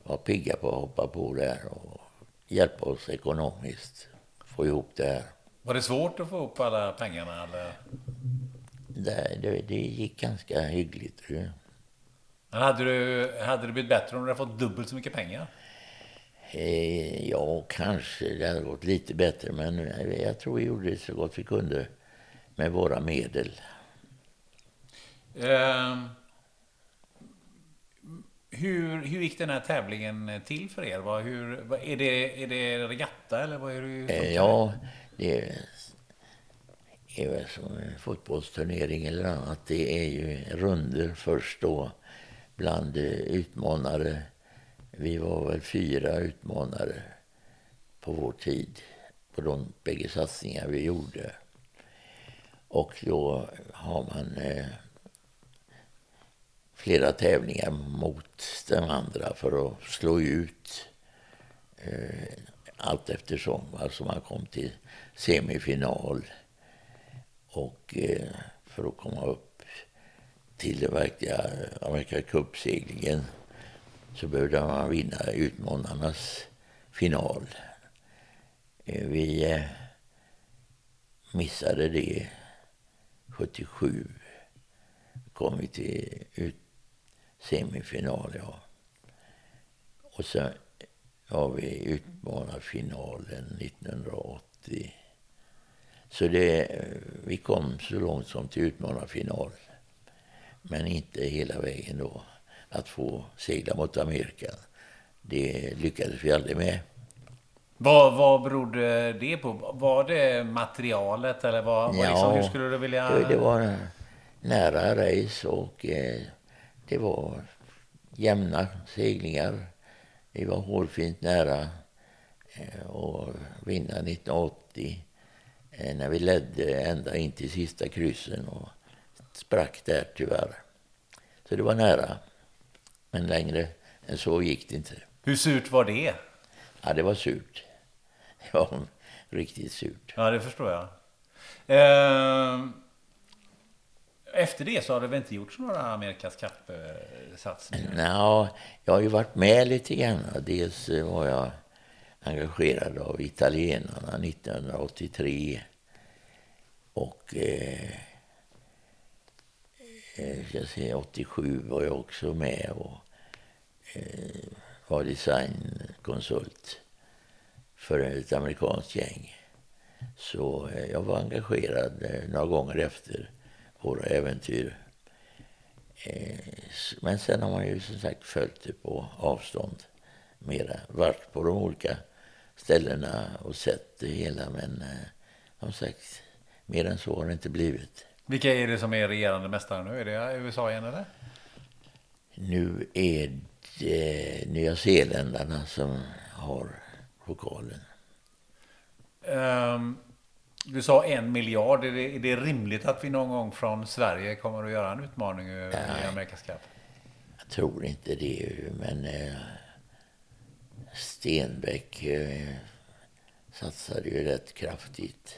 var pigga på att hoppa på där och hjälpa oss ekonomiskt få ihop det här. Var det svårt att få ihop alla pengarna? Eller? Det, det, det gick ganska hyggligt. hade, du, hade det blivit bättre om du hade fått dubbelt så mycket pengar? Eh, ja, kanske det hade gått lite bättre, men jag tror vi gjorde det så gott vi kunde med våra medel. Ehm, hur, hur gick den här tävlingen till för er? Vad, hur, vad, är, det, är det regatta eller vad är det? Eh, ja, det är väl som en fotbollsturnering eller annat. Det är ju runder först då bland utmanare. Vi var väl fyra utmanare på vår tid på de bägge satsningar vi gjorde. Och då har man eh, flera tävlingar mot den andra för att slå ut eh, allt eftersom. Alltså man kom till semifinal och eh, för att komma upp till den verkliga Amerika Cup-seglingen så behövde man vinna utmanarnas final. Eh, vi eh, missade det 77. kom vi till ut, semifinal, ja. Och sen har vi utmanarfinalen 1980. Så det, vi kom så långt som till utmanarfinal. Men inte hela vägen då. Att få segla mot Amerika. Det lyckades vi aldrig med. Vad, vad berodde det på? Var det materialet eller vad, Ja, liksom, hur skulle du vilja... Det, det var nära race och eh, det var jämna seglingar. Vi var hårfint nära eh, att vinna 1980 eh, när vi ledde ända in till sista kryssen och sprack där tyvärr. Så det var nära. Men längre än så gick det inte. Hur surt var det? Ja, det var surt. Det var riktigt surt. Ja, det förstår jag. Eh, efter det så har det väl inte gjorts några Amerikas Cup-satsningar? Nå, jag har ju varit med lite grann. Dels var jag engagerad av italienarna 1983. Och eh, eh, ska jag säga, 87 var jag också med och eh, var designkonsult för ett amerikanskt gäng. Så eh, jag var engagerad eh, några gånger efter våra äventyr. Eh, Men sen har man ju som sagt följt det på avstånd mera. Varit på de olika ställena och sett det hela. Men eh, som sagt, mer än så har det inte blivit. Vilka är det som är regerande mästare nu? Är det USA igen eller? Nu är det Nya Zeeländarna som har pokalen. Ehm, du sa en miljard. Är det, är det rimligt att vi någon gång från Sverige kommer att göra en utmaning i i Amerikas Cup? Jag tror inte det, men eh, Stenbeck eh, satsade ju rätt kraftigt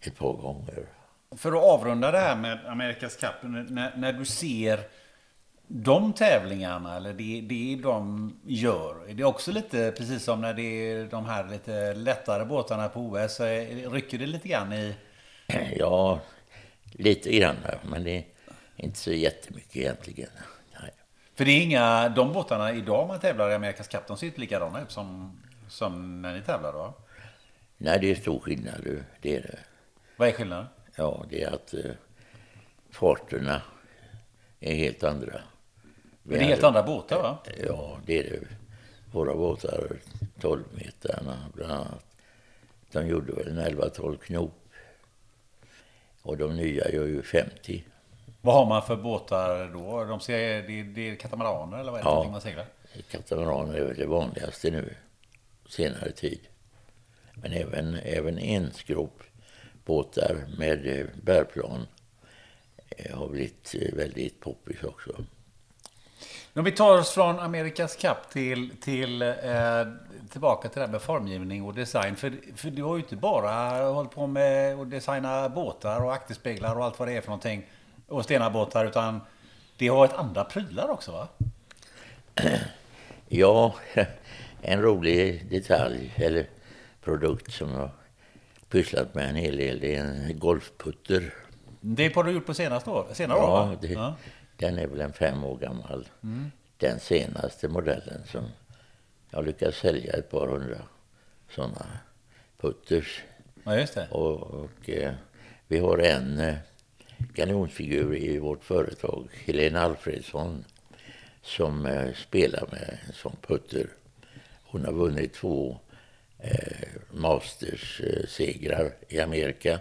ett par gånger. För att avrunda det här med Amerikas Cup. När, när du ser de tävlingarna, eller det, det de gör. Är det också lite, precis som när det är de här lite lättare båtarna på OS, så rycker det lite grann i... Ja, lite grann, men det är inte så jättemycket egentligen. För det är inga, de båtarna idag man tävlar i Amerikas Cup, de ser inte likadana ut som, som när ni tävlar då? Nej, det är stor skillnad. Det är det. Vad är skillnaden? Ja, det är att eh, farterna är helt andra. Vi Det är helt hade- andra båtar va? Ja, det är det. Våra båtar, 12 metrarna bland annat, de gjorde väl en 11-12 knop. Och de nya gör ju 50. Vad har man för båtar då? De ser, det, det är katamaraner eller vad är det Ja. man seglar? Katamaraner är väl det vanligaste nu, senare tid. Men även, även enskropbåtar med eh, bärplan eh, har blivit eh, väldigt poppis också. Om vi tar oss från Amerikas Cup till, till eh, tillbaka till det här med formgivning och design. För, för du har ju inte bara hållit på med att designa båtar och akterspeglar och allt vad det är för någonting. Och stenarbåtar, utan det har varit andra prylar också va? Ja, en rolig detalj eller produkt som jag pysslat med en hel del, det är en golfputter. Det har du gjort på senaste år, senare år Ja, va? det, Ja. den är väl en fem år gammal. Den senaste modellen som jag lyckats sälja ett par hundra sådana putters. ja, just det. Och, och eh, vi har en eh, kanonfigur i vårt företag, Helena Alfredsson, som eh, spelar med en sån putter. Hon har vunnit två eh, Masters-segrar i Amerika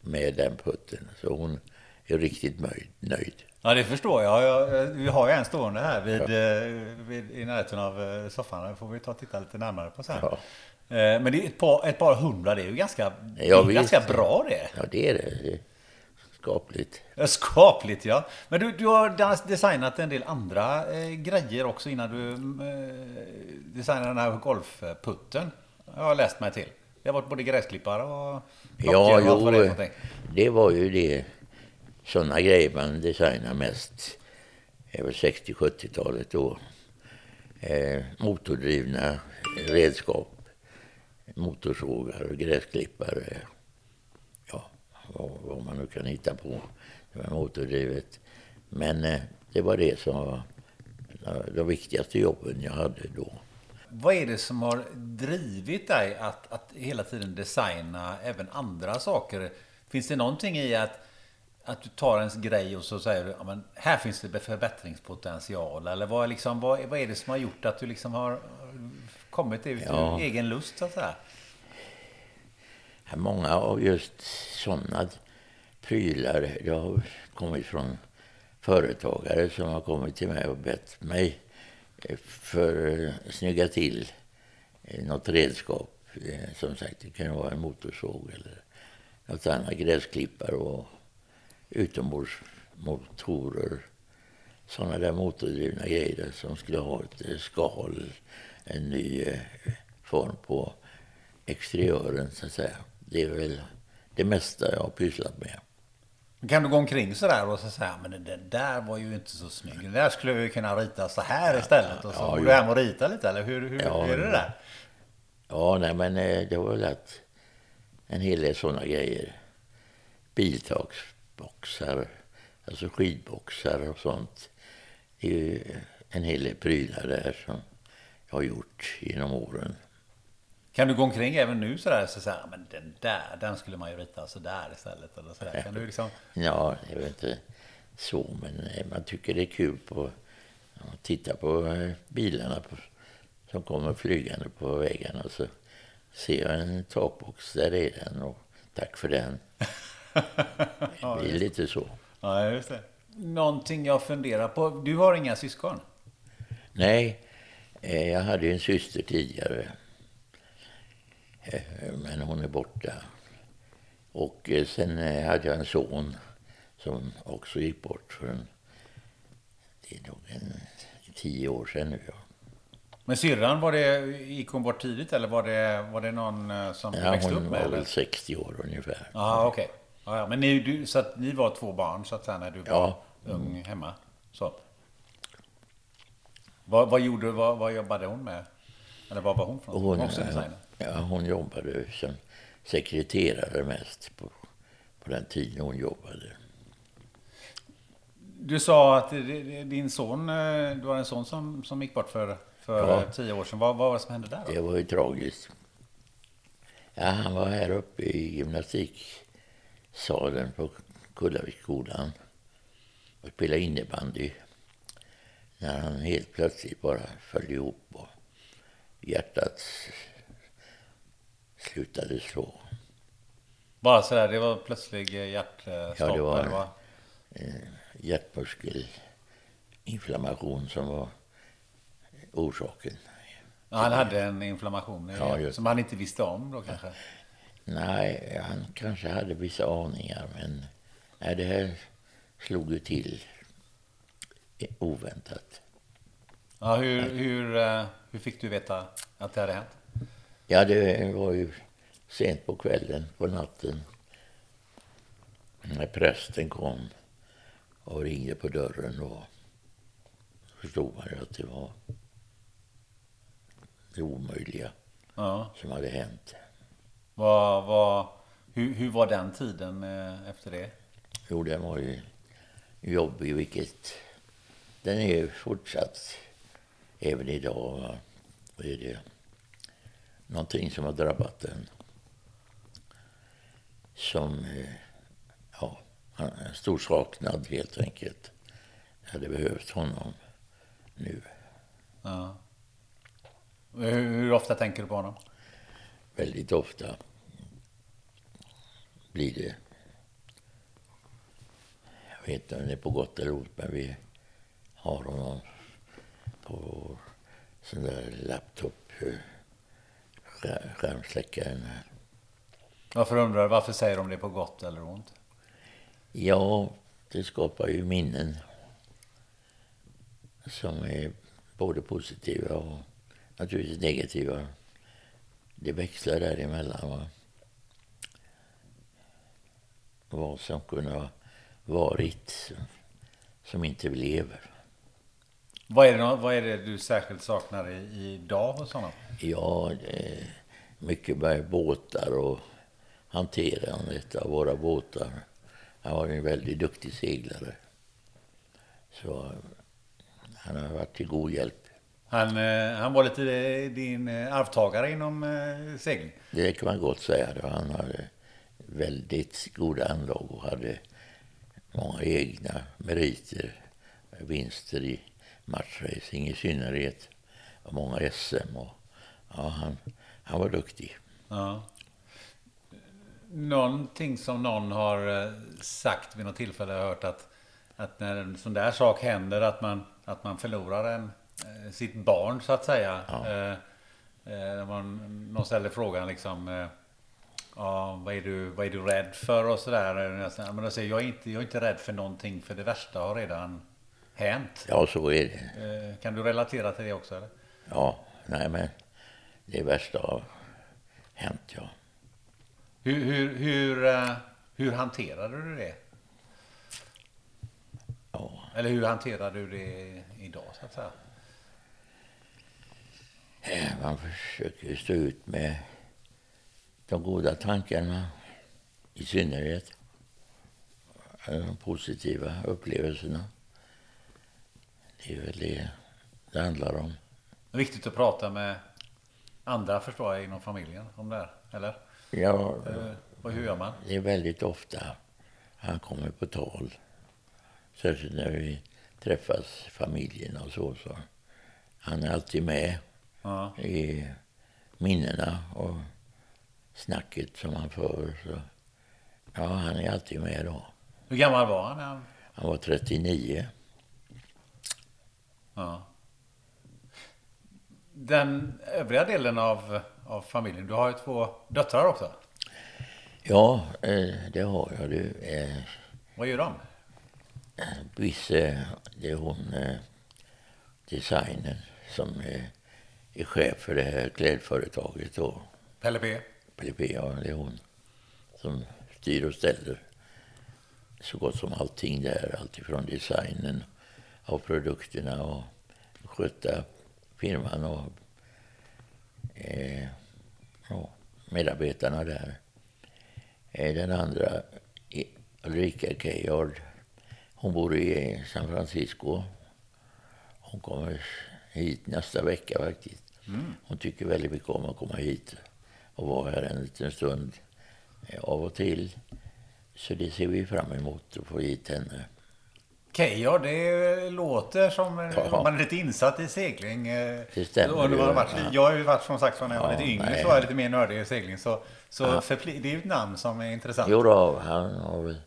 med den putten. Så hon är riktigt nöjd. nöjd. Ja, det förstår jag. jag vi har ju en stående här vid, eh, vid, i närheten av eh, soffan. Det får vi ta och titta lite närmare på sen. Ja. Eh, Men det är ett par, ett par hundra, det är ju ganska, Ja, ganska bra det. Ja, det är det. Skapligt. Ja, Skapligt ja. Men du, du har designat en del andra eh, grejer också innan du eh, designade den här golfputten. Jag har läst mig till. Det har varit både gräsklippare och Ja, klockor och det jo, det var ju det. Sådana grejer man designar mest över 60-70-talet då. eh, motordrivna redskap. Motorsågar, gräsklippare, ja, vad, vad, man nu kan hitta på. Det var motordrivet. Men eh, det var det som var de viktigaste jobben jag hade då. Vad är det som har drivit dig att, att hela tiden designa även andra saker? Finns det någonting i att, att du tar ens grej och så säger du ja, här finns det förbättringspotential? Eller vad, liksom, vad, vad är det som har gjort att du liksom har kommit ut ja. egen lust så att säga? Många av just sådana prylar, Jag har kommit från företagare som har kommit till mig och bett mig eh, för att snygga till eh, något redskap. Som sagt, det kan vara en motorsåg eller något annat, gräsklippare och utombordsmotorer. Sådana där motordrivna grejer som skulle ha ett skal, en ny form på exteriören så att säga. Det är väl det mesta jag har pysslat med. Kan du gå omkring sådär och så säga men den där var ju inte så snygg. Den där skulle vi kunna rita så här istället. Och så ja, går du hem och rita lite eller hur, hur, ja, hur är det där? Ja, nej men eh, det var väl att en hel del sådana grejer. Biltaksboxar, alltså skidboxar och sånt. Det är ju en hel del prylar där som jag har gjort genom åren. Kan du gå omkring även nu sådär så säga, men den där, den skulle man ju rita sådär istället eller sådär. Kan du liksom... Ja, det är väl inte så, men eh, man tycker det är kul på att titta på eh, bilarna på, som kommer flygande på vägarna och så ser jag en takbox, där är den och tack för den. Det blir lite så. Ja, just det. Någonting jag funderar på. Du har inga syskon? Nej, eh, jag hade en syster tidigare. Eh, men hon är borta. Och eh, sen eh, hade jag en son som också gick bort för en, det är nog en tio år sedan nu. Ja. Men syrran, var det, gick hon bort tidigt eller var det, var det någon som ja, växte upp med? Hon var väl 60 år ungefär. Ah, okay. Ja, okej. Men ni, du, så att ni var två barn så att säga när du var ja. ung hemma? Så. Vad, vad gjorde, vad, vad jobbade hon med? Eller var var hon från? Hon, hon? Ja, hon jobbade som sekreterare mest på, på den tiden hon jobbade. Du sa att din son, eh, du har en son som, som gick bort för, för ja. tio år sedan. Vad, vad var det som hände där? Då? Det var ju tragiskt. Ja, han var här uppe i gymnastiksalen på Kullaviksskolan och spelade innebandy. När han helt plötsligt bara föll ihop och hjärtat slutade slå. Bara sådär, det var plötslig hjärtstopp? Ja, det var, var? hjärtmuskelinflammation som var orsaken. Ja, han hade en inflammation ja, som han inte visste om då kanske? Nej, han kanske hade vissa aningar men nej, det här slog ju till oväntat. Ja, hur, hur, eh, hur fick du veta att det hade hänt? Ja, det var ju sent på kvällen, på natten. När prästen kom och ringde på dörren och förstod man ju att det var det omöjliga ja. som hade hänt. Vad, vad, hur, hur var den tiden eh, efter det? Jo, den var ju jobbig, vilket den är fortsatt även idag. Vad är det? Någonting som har drabbat en. Som, eh, ja, en stor saknad helt enkelt. Jag hade behövt honom nu. Ja. Hur, hur ofta tänker du på honom? Väldigt ofta blir det. Jag vet inte om det är på gott eller ont, men vi har honom på vår sån där laptop skärmsläckaren. Varför undrar du? Varför säger de det på gott eller ont? Ja, det skapar ju minnen som är både positiva och naturligtvis negativa. Det växlar däremellan. Va? Vad som kunde ha varit som inte blev. Vad är, det, vad är det du särskilt saknar i, idag hos honom? Ja, eh, mycket med båtar och hanterandet av våra båtar. Han var en väldigt duktig seglare. Så han har varit till god hjälp. Han, eh, han var lite eh, din arvtagare inom segling. Det kan man gott säga. Han hade väldigt goda anlag och hade många egna meriter. Vinster i matchracing i synnerhet. Och många SM. Och, ja, han, han var duktig. Ja. Någonting som någon har eh, sagt vid något tillfälle har jag hört att, att när en sån där sak händer att man, att man förlorar en, eh, sitt barn så att säga. Eh, eh, när man, någon ställer frågan liksom eh, Ja, vad är, du, vad är du rädd för och sådär. Men jag, säger, jag, är inte, jag är inte rädd för någonting för det värsta har redan hänt. Ja, så är det. Eh, Kan du relatera till det också? Eller? Ja, nej men det värsta har hänt, ja. Hur, hur, hur, eh, hur hanterade du det? ja. Eller hur hanterar du det idag så att säga? Eh, Man försöker stå ut med de goda tankarna i synnerhet. Eh, De positiva upplevelserna. Det är väl det det handlar om. Viktigt att prata med andra förstår jag inom familjen om det här, eller? Ja, Eh, Och hur gör man? det är väldigt ofta han kommer på tal. Särskilt när vi träffas, familjen och så. så. Han är alltid med Ja. i minnena och snacket som han för. Så. Ja, han är alltid med då. Hur gammal var han? Han var 39. Ja. Den övriga delen av, av familjen, du har ju två döttrar också. Ja, eh, det har jag. Du. Eh, Vad gör de? Bisse, det är hon, eh, designern, som är chef för det här klädföretaget. Och Pelle P. PLP, ja, det är hon som styr och ställer så gott som allting där. Alltifrån designen av produkterna och sköta firman och eh, ja, medarbetarna där. Eh, den andra, Ulrika Keyard, hon bor i San Francisco. Hon kommer hit nästa vecka faktiskt. Hon tycker väldigt mycket om att komma hit och vara här en liten stund eh, av och till. Så det ser vi fram emot att få hit henne. Keyyo, det låter som Ja. om man är lite insatt i segling. eh, Det stämmer ju, varit, ja. jag har ju varit som sagt så när jag var lite yngre nej. så var jag lite mer nördig i segling. Så, så Ja. det är ju ett namn som är intressant. Jo då, han har väl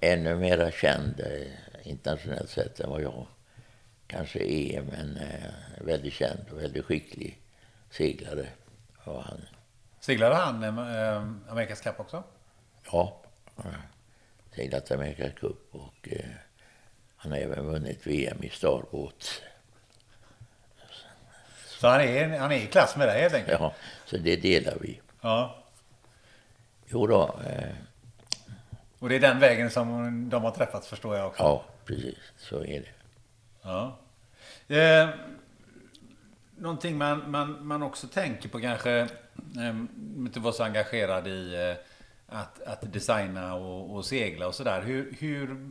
ännu mera känd eh, internationellt sett än vad jag kanske är. Men eh, väldigt känd och väldigt skicklig seglare. Och han, Seglade han eh, Amerikas Cup också? ja, seglat Amerikas Cup och eh, han har även vunnit VM i starbåt. Så han är, han är i klass med dig helt enkelt? Ja, så det delar vi. Ja. Jo då, eh, Och det är den vägen som de har träffats förstår jag också? ja precis så är det. Ja. Eh, någonting man, man, man också tänker på kanske, eh, inte vara så engagerad i eh, att, att designa och, och segla och sådär. Hur, hur,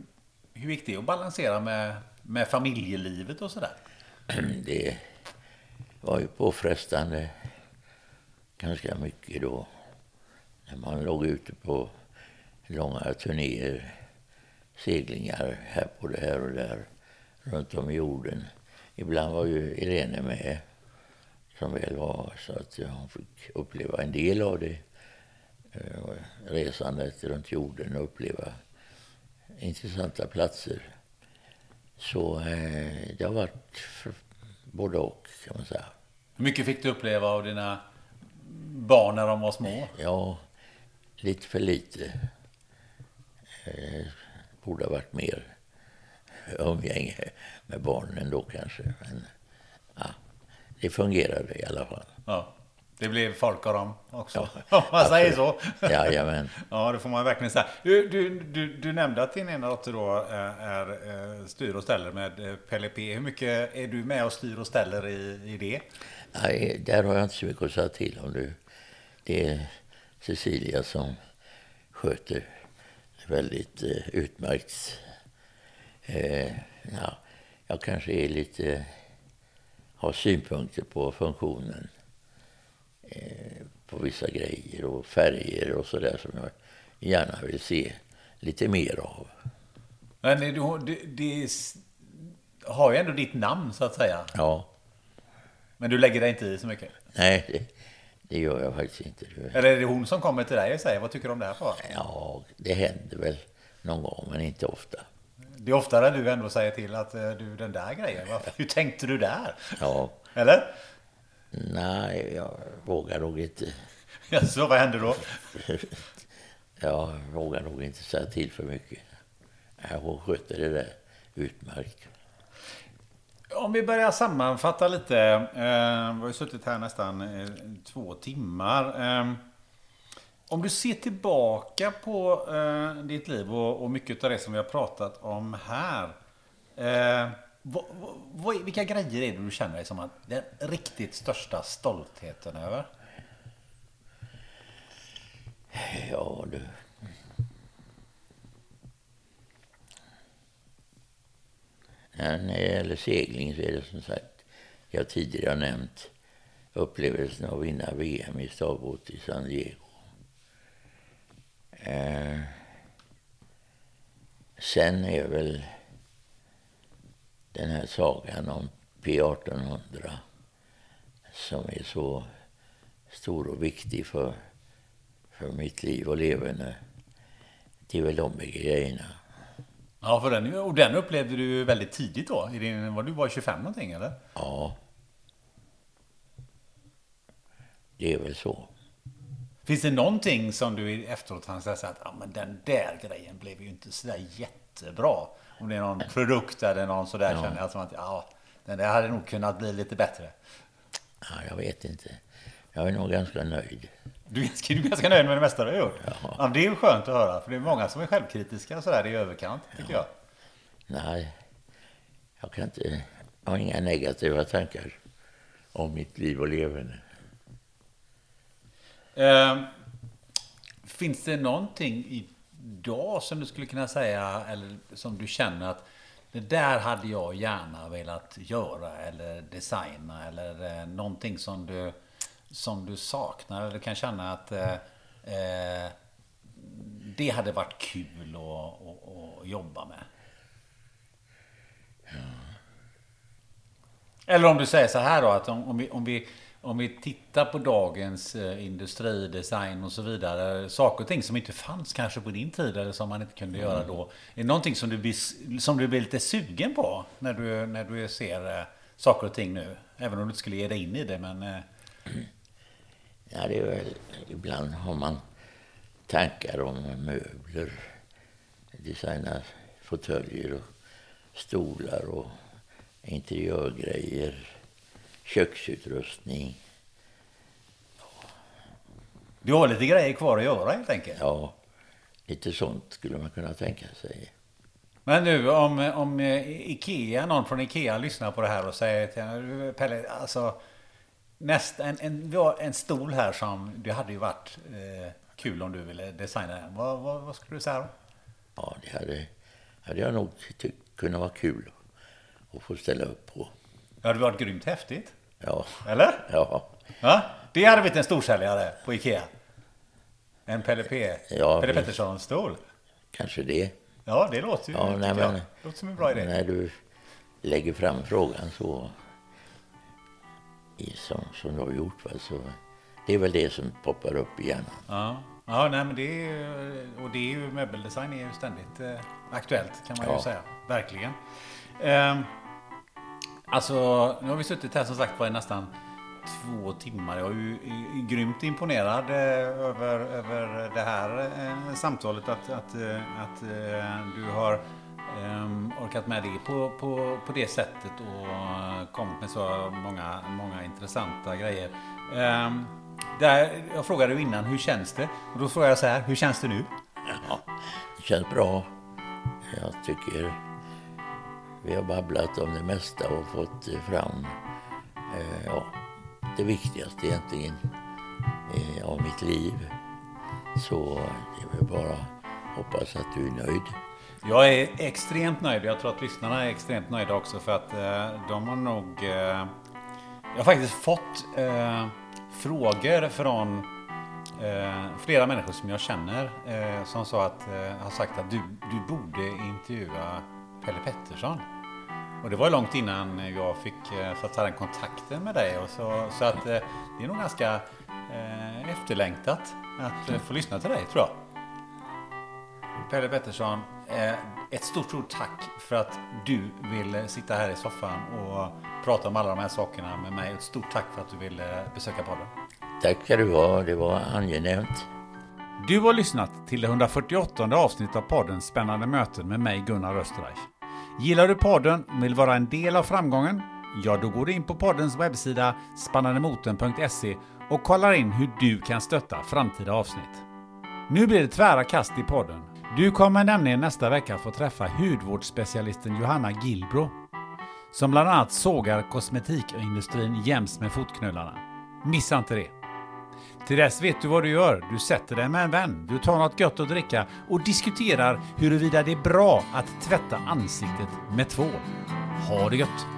hur gick det att balansera med, med familjelivet och sådär? Det var ju påfrestande ganska mycket då. När man låg ute på långa turnéer, seglingar här på det här och där, runt om i jorden. Ibland var ju Irene med, som väl var, så att hon fick uppleva en del av det. Eh, resandet runt jorden och uppleva intressanta platser. Så eh, det har varit både och kan man säga. Hur mycket fick du uppleva av dina barn när de var små? Ja, lite för lite. Eh, borde ha varit mer umgänge med barnen då kanske. Men ja, det fungerade i alla fall. Ja. Det blev folk av dem också. Om man säger så. Jajamän. Ja, det får man verkligen säga. Du, du, du, du nämnde att din ena dotter då är, är styr och ställer med Pelle P. Hur mycket är du med och styr och ställer i, i det? Nej, där har jag inte så mycket att säga till om. Du. Det är Cecilia som sköter väldigt eh, utmärkt. Eh, ja, jag kanske är lite, har synpunkter på funktionen eh, på vissa grejer och färger och sådär som jag gärna vill se lite mer av. Men det, det, det har ju ändå ditt namn så att säga. Ja. Men du lägger dig inte i så mycket? Nej, det, det gör jag faktiskt inte. Eller är det hon som kommer till dig och säger vad tycker du om det här för? Ja, det händer väl någon gång, men inte ofta. Det är oftare du ändå säger till att eh, du, den där grejen, varför, hur tänkte du där? Ja. Eller? Nej, jag vågar nog inte. Ja, så vad händer då? jag vågar nog inte säga till för mycket. Hon sköter det där utmärkt. Om vi börjar sammanfatta lite. Eh, vi har ju suttit här nästan eh, två timmar. Eh, om du ser tillbaka på ditt liv och, mycket av det som vi har pratat om här. Vad, vad, vilka grejer är det du känner dig som att den riktigt största stoltheten över? Ja du. När det gäller segling så är det som sagt, jag tidigare nämnt upplevelsen av att vinna VM i stavbåt i San Diego. Eh, sen är väl den här sagan om P1800 som är så stor och viktig för, för mitt liv och leverne. Det är väl de grejerna. Ja, för den, och den upplevde du väldigt tidigt då? I din, var du bara 25 någonting eller? Ja. Det är väl så. Finns det någonting som du efteråt kan säga att ah, men den där grejen blev ju inte sådär jättebra? Om det är någon produkt eller någon sådär ja. känner jag som att ja, den där hade nog kunnat bli lite bättre. Ja, jag vet inte. Jag är nog ganska nöjd. Du är, du är ganska nöjd med det mesta du har gjort? Ja. ja. Det är ju skönt att höra, för det är många som är självkritiska sådär i överkant, tycker ja. jag. Nej, jag kan inte... Jag har inga negativa tankar om mitt liv och leverne. Eh, finns det någonting idag som du skulle kunna säga, eller som du känner att det där hade jag gärna velat göra eller designa eller eh, någonting som du som du saknar eller kan känna att eh, eh det hade varit kul att, att, att jobba med? Ja. Eller om du säger så här då, att om, om, vi, om, vi, om vi tittar på dagens eh, industri, design och så vidare. Saker och ting som inte fanns kanske på din tid eller som man inte kunde mm. göra då. Är det någonting som du, blir, som du blir lite sugen på när du, när du ser eh, saker och ting nu? Även om du inte skulle ge dig in i det, men... Eh, Ja, det är väl, ibland har man tankar om möbler, designa fåtöljer och stolar och interiörgrejer, köksutrustning. Du har lite grejer kvar att göra helt enkelt? Ja, lite sånt skulle man kunna tänka sig. Men nu om, om Ikea, någon från Ikea lyssnar på det här och säger till Pelle, alltså Nästa, en, en, vi har en stol här som, det hade ju varit eh, kul om du ville designa den. Vad, vad, vad skulle du säga då? Ja, det hade, hade jag nog tyckt kunde vara kul att få ställa upp på. Det hade varit grymt häftigt. Ja. Eller? Ja. ja? Det hade blivit en storsäljare på Ikea. En Pelle, P. Ja, Pelle Pettersson-stol. Kanske det. Ja, det låter ju ja, nej, men, det låter som en bra idé. När du lägger fram frågan så som, som du har gjort. Va? Så det är väl det som poppar upp i hjärnan. Ja, ja nej, men det är, och det är ju möbeldesign är ju ständigt eh, aktuellt kan man ja. ju säga. Verkligen. Eh, alltså, nu har vi suttit här som sagt var i nästan två timmar. Jag är ju grymt imponerad eh, över, över det här eh, samtalet. Att, att, eh, att du har ehm, orkat med det på, på, på det sättet och kommit med så många, många intressanta grejer. Ehm, Där, jag frågade ju innan, hur känns det? Och då frågar jag så här, hur känns det nu? Ja, det känns bra. Jag tycker vi har babblat om det mesta och fått fram eh, ja, det viktigaste egentligen eh, av mitt liv. Så jag vill bara hoppas att du är nöjd. Jag är extremt nöjd. Jag tror att lyssnarna är extremt nöjda också för att eh, de har nog... Eh, jag har faktiskt fått eh, frågor från eh, flera människor som jag känner eh, som sa att, eh, har sagt att du, du borde intervjua Pelle Pettersson. Och det var långt innan jag fick så att säga, kontakten med dig. Och så, så att det är nog ganska efterlängtat att få lyssna till dig tror jag. Pelle Pettersson, ett stort, stort tack för att du ville sitta här i soffan och prata om alla de här sakerna med mig. Ett stort tack för att du ville besöka podden. Tack ska du ha, det var angenämt. Du har lyssnat till det 148 avsnittet av podden Spännande möten med mig Gunnar Österreich. Gillar du podden och vill vara en del av framgången? Ja, då går du in på poddens webbsida spannandemoten.se och kollar in hur du kan stötta framtida avsnitt. Nu blir det tvära kast i podden. Du kommer nämligen nästa vecka få träffa hudvårdsspecialisten Johanna Gilbro som bland annat sågar kosmetikindustrin jäms med fotknölarna. Missa inte det! Till dess vet du vad du gör. Du sätter dig med en vän, du tar något gött att dricka och diskuterar huruvida det är bra att tvätta ansiktet med tvål. Ha det gött!